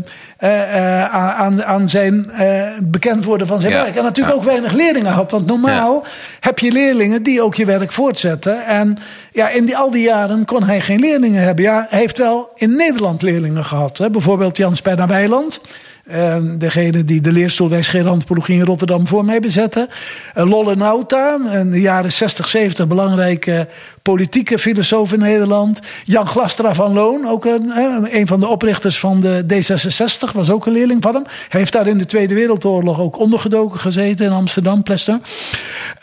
aan, aan zijn uh, bekend worden van zijn Ja, werk. En natuurlijk ook weinig leerlingen had. Want normaal heb je leerlingen die ook je werk voortzetten. En ja, in die, al die jaren kon hij geen leerlingen hebben. Ja, hij heeft wel in Nederland leerlingen gehad. Hè. Bijvoorbeeld Jan Spenna Weiland. Uh, degene die de leerstoel wijsgeerantropologie in Rotterdam voor mij bezette. Uh, Lolle Nauta, in de jaren 60, 70 belangrijke politieke filosoof in Nederland. Jan Glastra van Loon, ook een, een van de oprichters van de D66, was ook een leerling van hem. Hij heeft daar in de Tweede Wereldoorlog ook ondergedoken gezeten in Amsterdam, Plester.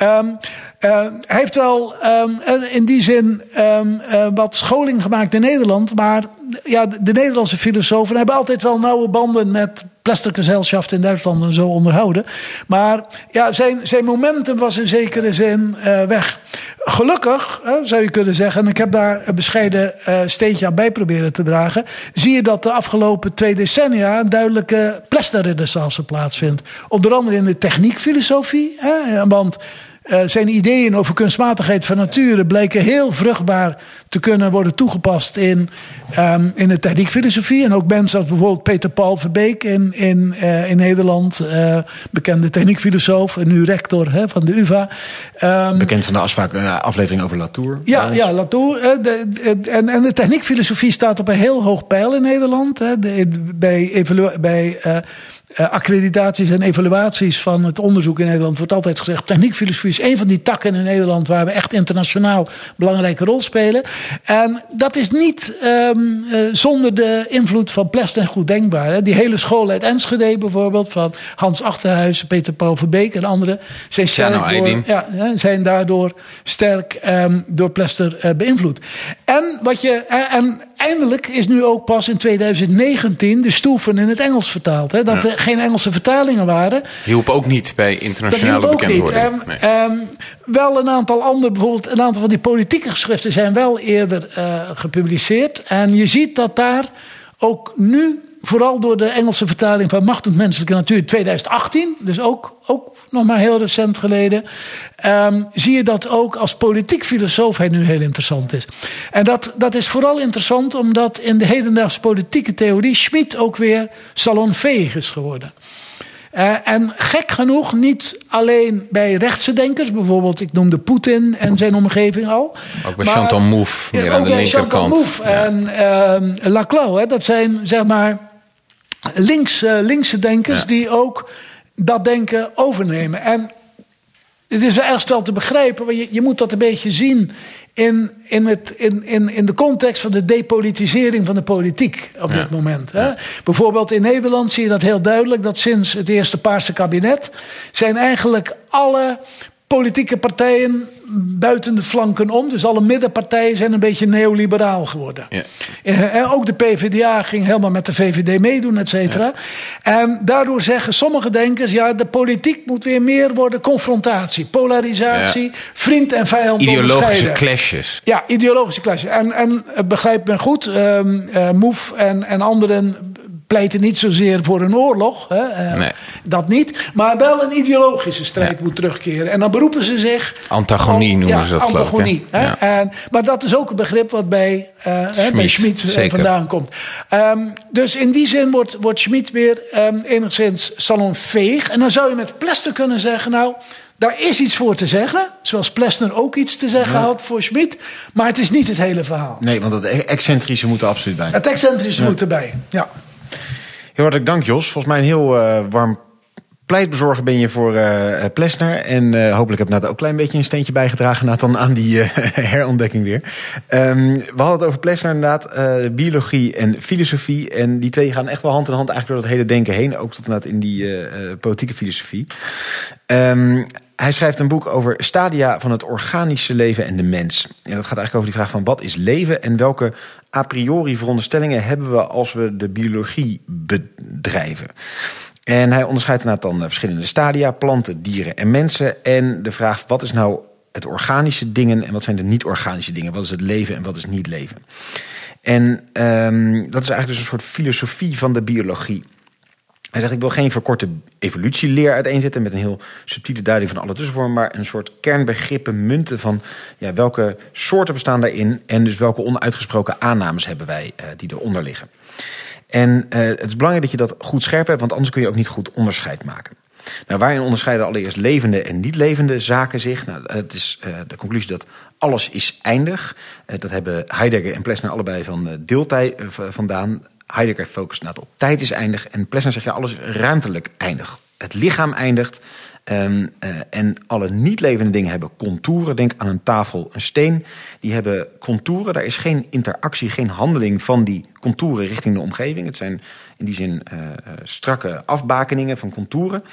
Um, Uh, hij heeft wel um, in die zin um, uh, wat scholing gemaakt in Nederland. Maar ja, de Nederlandse filosofen hebben altijd wel nauwe banden met Plestergesellschaft in Duitsland en zo onderhouden. Maar ja, zijn, zijn momentum was in zekere zin uh, weg. Gelukkig, zou je kunnen zeggen, en ik heb daar een bescheiden steentje aan bij proberen te dragen. Zie je dat de afgelopen twee decennia een duidelijke Plester-renaissance plaatsvindt. Onder andere in de techniekfilosofie. Hè, want eh, zijn ideeën over kunstmatigheid van nature blijken heel vruchtbaar te kunnen worden toegepast in, um, in de techniekfilosofie. En ook mensen als bijvoorbeeld Peter Paul Verbeek in, in, uh, in Nederland, uh, bekende techniekfilosoof en nu rector hè, van de UVA. Um, Bekend van de afspraak, aflevering over Latour. Ja, ja Latour. De, de, en, en de techniekfilosofie staat op een heel hoog pijl in Nederland. Hè, de, bij, bij uh, accreditaties en evaluaties van het onderzoek in Nederland wordt altijd gezegd: techniekfilosofie is een van die takken in Nederland waar we echt internationaal een belangrijke rol spelen. En dat is niet um, uh, zonder de invloed van Plessner goed denkbaar. Hè. Die hele school uit Enschede bijvoorbeeld, van Hans Achterhuis, Peter Paul Verbeek en anderen, zijn, sterk door, ja, zijn daardoor sterk um, door Plessner uh, beïnvloed. En wat je. en eindelijk is nu ook pas in 2019 de stoeven in het Engels vertaald. Hè? Dat er geen Engelse vertalingen waren. Hielp ook niet bij internationale bekendwording. Um, nee. um, wel een aantal andere, bijvoorbeeld een aantal van die politieke geschriften zijn wel eerder uh, gepubliceerd. En je ziet dat daar ook nu vooral door de Engelse vertaling van Macht en Menselijke Natuur 2018, dus ook, ook nog maar heel recent geleden, um, zie je dat ook als politiek filosoof hij nu heel interessant is. En dat, dat is vooral interessant omdat in de hedendaagse politieke theorie Schmid ook weer salonveeg is geworden. Uh, en gek genoeg niet alleen bij rechtse denkers, bijvoorbeeld ik noemde Poetin en zijn omgeving al. Ook bij maar, Chantal Mouffe, meer aan de linkerkant. Chantal Mouffe ja. en uh, Laclau, hè, dat zijn zeg maar links, uh, linkse denkers ja. die ook dat denken overnemen. En het is ergens wel te begrijpen, maar je, je moet dat een beetje zien in, in, het, in, in, in de context van de depolitisering van de politiek op ja. dit moment. Hè? Ja. Bijvoorbeeld in Nederland zie je dat heel duidelijk, dat sinds het eerste Paarse kabinet zijn eigenlijk alle politieke partijen buiten de flanken om. Dus alle middenpartijen zijn een beetje neoliberaal geworden. Ja. En ook de PvdA ging helemaal met de VVD meedoen, et cetera. Ja. En daardoor zeggen sommige denkers... ja, de politiek moet weer meer worden confrontatie, polarisatie... Ja. vriend en vijand Ideologische clashes. Ja, ideologische clashes. En, en begrijp me goed, um, uh, Moef en, en anderen pleiten niet zozeer voor een oorlog, hè, uh, nee. dat niet. Maar wel een ideologische strijd ja. moet terugkeren. En dan beroepen ze zich... Antagonie noemen ja, ze dat antagonie, geloof ik. Hè? En, maar dat is ook een begrip wat bij, uh, Schmid, bij Schmid vandaan komt. Um, dus in die zin wordt, wordt Schmid weer um, enigszins salonveeg. En dan zou je met Plester kunnen zeggen... nou. Daar is iets voor te zeggen, zoals Plessner ook iets te zeggen ja. had voor Schmid. Maar het is niet het hele verhaal. Nee, want het excentrische moet er absoluut bij. Het excentrische ja. moet erbij, ja. Heel hartelijk dank, Jos. Volgens mij een heel uh, warm pleitbezorger ben je voor uh, Plesner. En uh, hopelijk heb ik ook een klein beetje een steentje bijgedragen Nathan, aan die herontdekking weer. Um, we hadden het over Plesner inderdaad, biologie en filosofie. En die twee gaan echt wel hand in hand eigenlijk door het hele denken heen. Ook tot inderdaad in die politieke filosofie. Um, hij schrijft een boek over stadia van het organische leven en de mens. En dat gaat eigenlijk over die vraag van wat is leven en welke a priori veronderstellingen hebben we als we de biologie bedrijven. En hij onderscheidt inderdaad dan verschillende stadia, planten, dieren en mensen. En de vraag wat is nou het organische dingen en wat zijn de niet-organische dingen? Wat is het leven en wat is niet leven? En um, dat is eigenlijk dus een soort filosofie van de biologie. Hij zegt, ik wil geen verkorte evolutieleer uiteenzetten met een heel subtiele duiding van alle tussenvormen, maar een soort kernbegrippen munten van ja, welke soorten bestaan daarin en dus welke onuitgesproken aannames hebben wij uh, die eronder liggen. En uh, het is belangrijk dat je dat goed scherp hebt, want anders kun je ook niet goed onderscheid maken. Nou, waarin onderscheiden allereerst levende en niet levende zaken zich? Nou, het is uh, de conclusie dat alles is eindig. Uh, dat hebben Heidegger en Plessner allebei van deeltijd vandaan. Heidegger focust op tijd is eindig. En Plessner zegt ja, alles is ruimtelijk eindig. Het lichaam eindigt. Um, uh, en alle niet levende dingen hebben contouren. Denk aan een tafel, een steen. Die hebben contouren. Daar is geen interactie, geen handeling van die contouren richting de omgeving. Het zijn in die zin uh, strakke afbakeningen van contouren.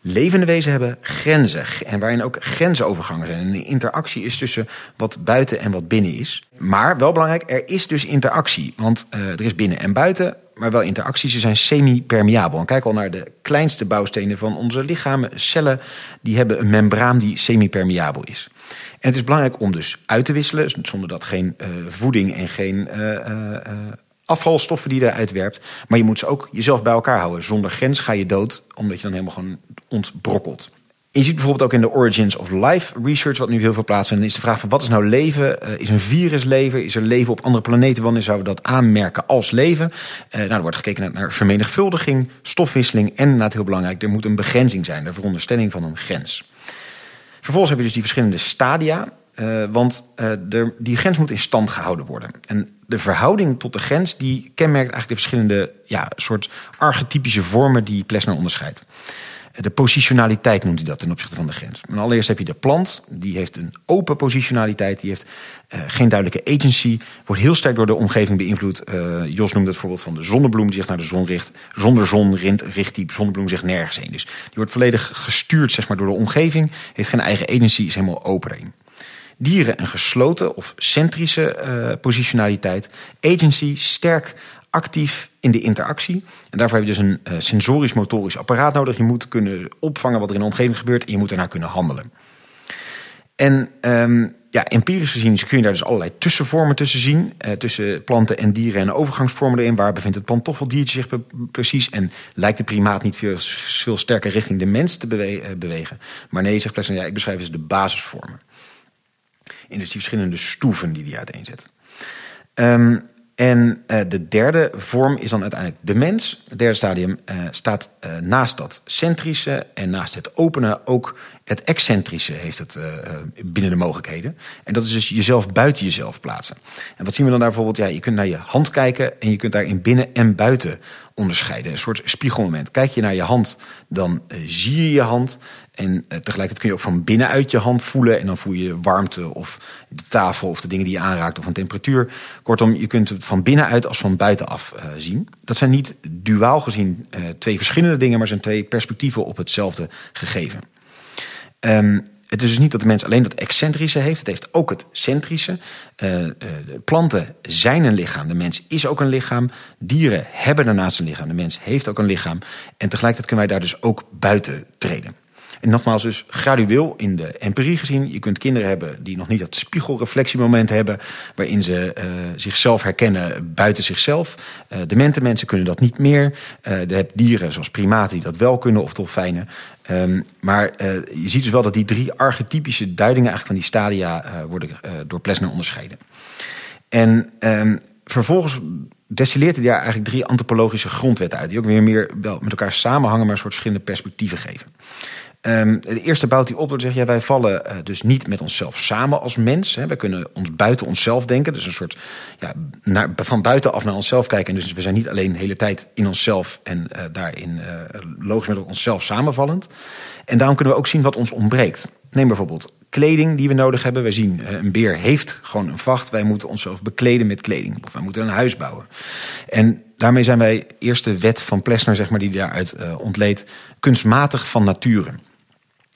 Levende wezen hebben grenzen en waarin ook grensovergangen zijn. En de interactie is tussen wat buiten en wat binnen is. Maar wel belangrijk, er is dus interactie. Want uh, er is binnen en buiten, maar wel interactie. Ze zijn semi-permeabel. Kijk al naar de kleinste bouwstenen van onze lichamen. Cellen die hebben een membraan die semi-permeabel is. En het is belangrijk om dus uit te wisselen, zonder dat geen uh, voeding en geen uh, afvalstoffen die je eruit werpt. Maar je moet ze ook jezelf bij elkaar houden. Zonder grens ga je dood, omdat je dan helemaal gewoon ontbrokkelt. je ziet bijvoorbeeld ook in de Origins of Life research, wat nu heel veel plaatsvindt, is de vraag van wat is nou leven? Uh, is een virus leven? Is er leven op andere planeten? Wanneer zouden we dat aanmerken als leven? Uh, nou, er wordt gekeken naar, vermenigvuldiging, stofwisseling en, inderdaad heel belangrijk, er moet een begrenzing zijn, de veronderstelling van een grens. Vervolgens heb je dus die verschillende stadia. Uh, want de, die grens moet in stand gehouden worden. En de verhouding tot de grens die kenmerkt eigenlijk de verschillende ja, soort archetypische vormen die Plessner onderscheidt. De positionaliteit noemt hij dat ten opzichte van de grens. En allereerst heb je de plant, die heeft een open positionaliteit, die heeft geen duidelijke agency, wordt heel sterk door de omgeving beïnvloed. Jos noemde het voorbeeld van de zonnebloem die zich naar de zon richt. Zonder zon richt, richt die zonnebloem zich nergens heen. Dus die wordt volledig gestuurd zeg maar, door de omgeving, heeft geen eigen agency, is helemaal open erin. Dieren een gesloten of centrische uh, positionaliteit. Agency sterk actief in de interactie. En daarvoor heb je dus een uh, sensorisch-motorisch apparaat nodig. Je moet kunnen opvangen wat er in de omgeving gebeurt en je moet daarna kunnen handelen. En um, ja, empirisch gezien kun je daar dus allerlei tussenvormen tussen zien. Uh, tussen planten en dieren en overgangsvormen erin. Waar bevindt het pantoffeldiertje zich precies? En lijkt de primaat niet veel, sterker richting de mens te bewe bewegen? Maar nee, zegt Plessner, ja, ik beschrijf dus de basisvormen. In dus die verschillende stoeven die hij uiteenzet. Um, en uh, de derde vorm is dan uiteindelijk de mens. Het derde stadium uh, staat uh, naast dat centrische en naast het openen ook het excentrische heeft het binnen de mogelijkheden. En dat is dus jezelf buiten jezelf plaatsen. En wat zien we dan daar bijvoorbeeld? Ja, je kunt naar je hand kijken en je kunt daarin binnen en buiten onderscheiden. Een soort spiegelmoment. Kijk je naar je hand, dan zie je je hand. En uh, tegelijkertijd kun je ook van binnenuit je hand voelen. En dan voel je warmte of de tafel of de dingen die je aanraakt of een temperatuur. Kortom, je kunt het van binnenuit als van buitenaf uh, zien. Dat zijn niet duaal gezien uh, twee verschillende dingen, maar zijn twee perspectieven op hetzelfde gegeven. Um, het is dus niet dat de mens alleen dat excentrische heeft. Het heeft ook het centrische. Planten zijn een lichaam. De mens is ook een lichaam. Dieren hebben daarnaast een lichaam. De mens heeft ook een lichaam. En tegelijkertijd kunnen wij daar dus ook buiten treden. En nogmaals, dus gradueel in de empirie gezien. Je kunt kinderen hebben die nog niet dat spiegelreflectiemoment hebben. waarin ze uh, zichzelf herkennen buiten zichzelf. Uh, demente mensen kunnen dat niet meer. Uh, je hebt dieren zoals primaten die dat wel kunnen of dolfijnen. Um, maar je ziet dus wel dat die drie archetypische duidingen eigenlijk van die stadia worden door Plessner onderscheiden. En um, vervolgens destilleert hij daar eigenlijk drie antropologische grondwetten uit. Die ook weer meer wel met elkaar samenhangen, maar een soort verschillende perspectieven geven. Um, de eerste bouwt hij op door te zeggen: ja, wij vallen uh, dus niet met onszelf samen als mens. Hè. Wij kunnen ons buiten onszelf denken. Dus een soort ja, naar, van buitenaf naar onszelf kijken. En dus we zijn niet alleen de hele tijd in onszelf en uh, daarin uh, logisch met onszelf samenvallend. En daarom kunnen we ook zien wat ons ontbreekt. Neem bijvoorbeeld kleding die we nodig hebben. Wij zien een beer heeft gewoon een vacht. Wij moeten onszelf bekleden met kleding. Of wij moeten een huis bouwen. En daarmee zijn wij eerste wet van Plessner, zeg maar, die daaruit ontleed, kunstmatig van nature.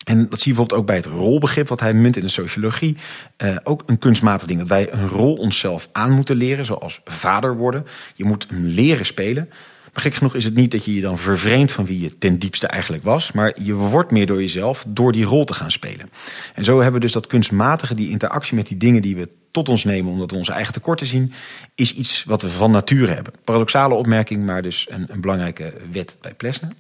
En dat zie je bijvoorbeeld ook bij het rolbegrip wat hij munt in de sociologie. Uh, ook een kunstmatig ding. Dat wij een rol onszelf aan moeten leren, zoals vader worden. Je moet hem leren spelen. Maar gek genoeg is het niet dat je je dan vervreemdt van wie je ten diepste eigenlijk was. Maar je wordt meer door jezelf door die rol te gaan spelen. En zo hebben we dus dat kunstmatige, die interactie met die dingen die we tot ons nemen omdat we onze eigen tekorten zien, is iets wat we van nature hebben. Paradoxale opmerking, maar dus een, een belangrijke wet bij Plessner.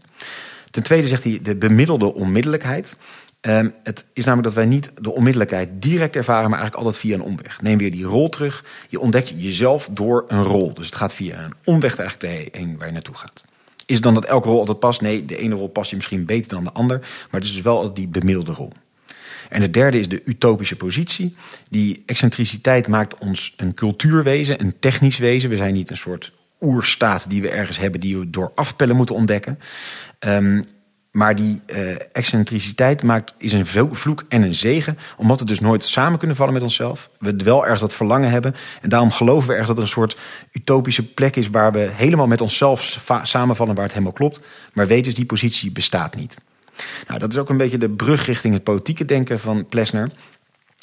Ten tweede zegt hij de bemiddelde onmiddellijkheid. Um, het is namelijk dat wij niet de onmiddellijkheid direct ervaren, maar eigenlijk altijd via een omweg. Neem weer die rol terug. Je ontdekt jezelf door een rol. Dus het gaat via een omweg eigenlijk heen waar je naartoe gaat. Is dan dat elke rol altijd past? Nee, de ene rol past je misschien beter dan de ander. Maar het is dus wel die bemiddelde rol. En de derde is de utopische positie. Die excentriciteit maakt ons een cultuurwezen, een technisch wezen. We zijn niet een soort oerstaat die we ergens hebben, die we door afpellen moeten ontdekken. Um, maar die uh, excentriciteit maakt, is een vloek en een zegen, omdat we dus nooit samen kunnen vallen met onszelf. We wel ergens dat verlangen hebben. En daarom geloven we ergens dat er een soort utopische plek is waar we helemaal met onszelf samenvallen, waar het helemaal klopt. Maar weet dus, die positie bestaat niet. Nou, dat is ook een beetje de brug richting het politieke denken van Plessner.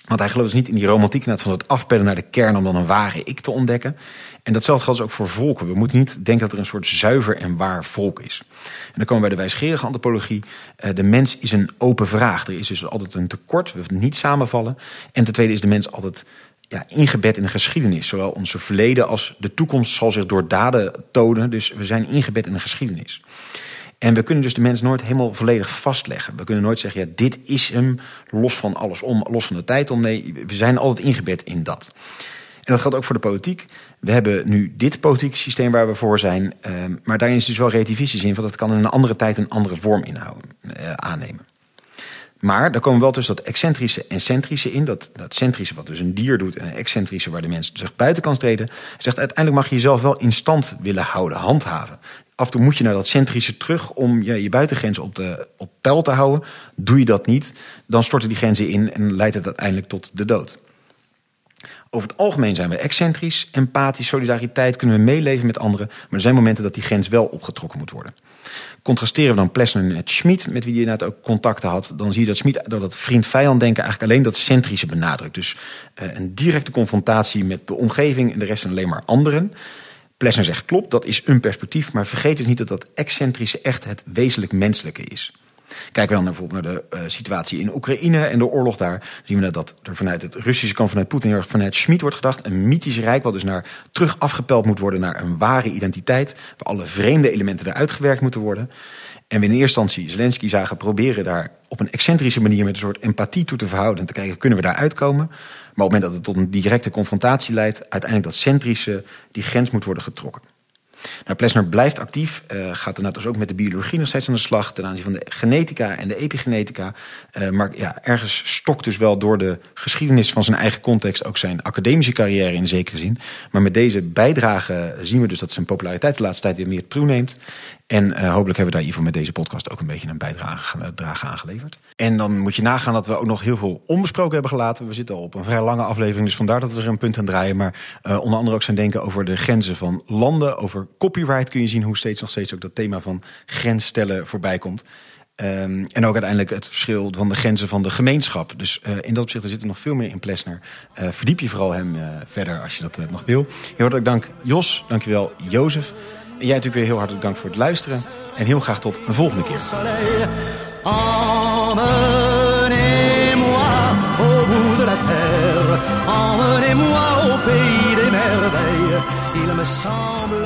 Want hij gelooft dus niet in die romantiek van het afpellen naar de kern om dan een ware ik te ontdekken. En datzelfde geldt dus ook voor volken. We moeten niet denken dat er een soort zuiver en waar volk is. En dan komen we bij de wijsgerige antropologie. Eh, de mens is een open vraag. Er is dus altijd een tekort. We niet samenvallen. En ten tweede is de mens altijd ja, ingebed in een geschiedenis. Zowel onze verleden als de toekomst zal zich door daden tonen. Dus we zijn ingebed in een geschiedenis. En we kunnen dus de mens nooit helemaal volledig vastleggen. We kunnen nooit zeggen, ja, dit is hem, los van alles om, los van de tijd om. Nee, we zijn altijd ingebed in dat. En dat geldt ook voor de politiek. We hebben nu dit politieke systeem waar we voor zijn. Ehm, maar daarin is dus wel relativistisch in, want dat kan in een andere tijd een andere vorm inhouden, uh, aannemen. Maar daar komen wel tussen dat excentrische en centrische in. Dat, dat centrische wat dus een dier doet en excentrische waar de mens zich buiten kan treden. Zegt uiteindelijk mag je jezelf wel in stand willen houden, handhaven. Af en toe moet je naar dat centrische terug om je, je buitengrens op, de, op peil te houden. Doe je dat niet, dan storten die grenzen in en leidt het uiteindelijk tot de dood. Over het algemeen zijn we excentrisch, empathisch, solidariteit, kunnen we meeleven met anderen. Maar er zijn momenten dat die grens wel opgetrokken moet worden. Contrasteren we dan Plessner met Schmid, met wie je net ook contacten had, dan zie je dat Schmid door dat vriend-vijand denken eigenlijk alleen dat centrische benadrukt. Dus uh, een directe confrontatie met de omgeving en de rest zijn alleen maar anderen. Plessner zegt klopt, dat is een perspectief, maar vergeet dus niet dat dat excentrische echt het wezenlijk menselijke is. Kijken we dan bijvoorbeeld naar de uh, situatie in Oekraïne en de oorlog daar, zien we dat er vanuit het Russische kant, vanuit Poetin, vanuit Schmid wordt gedacht. Een mythisch rijk wat dus naar, terug afgepeld moet worden naar een ware identiteit, waar alle vreemde elementen eruit gewerkt moeten worden. En we in eerste instantie Zelensky zagen proberen daar op een excentrische manier met een soort empathie toe te verhouden en te kijken, kunnen we daar uitkomen? Maar op het moment dat het tot een directe confrontatie leidt, uiteindelijk dat centrische, die grens moet worden getrokken. Nou, Plessner blijft actief, uh, gaat inderdaad dus ook met de biologie nog steeds aan de slag ten aanzien van de genetica en de epigenetica. Uh, maar ja, ergens stokt dus wel door de geschiedenis van zijn eigen context ook zijn academische carrière in zekere zin. Maar met deze bijdrage zien we dus dat zijn populariteit de laatste tijd weer meer toeneemt. En uh, hopelijk hebben we daar geval met deze podcast ook een beetje een bijdrage aangeleverd. En dan moet je nagaan dat we ook nog heel veel onbesproken hebben gelaten. We zitten al op een vrij lange aflevering, dus vandaar dat we er een punt aan draaien. Maar uh, onder andere ook zijn denken over de grenzen van landen. Over copyright kun je zien hoe steeds nog steeds ook dat thema van grensstellen voorbij komt. Um, en ook uiteindelijk het verschil van de grenzen van de gemeenschap. Dus in dat opzicht er zit er nog veel meer in Plesner. Verdiep je vooral hem uh, verder als je dat nog wil. Heel hartelijk dank Jos, dankjewel Jozef. Jij natuurlijk weer heel hartelijk dank voor het luisteren. En heel graag tot een volgende keer. Il me semble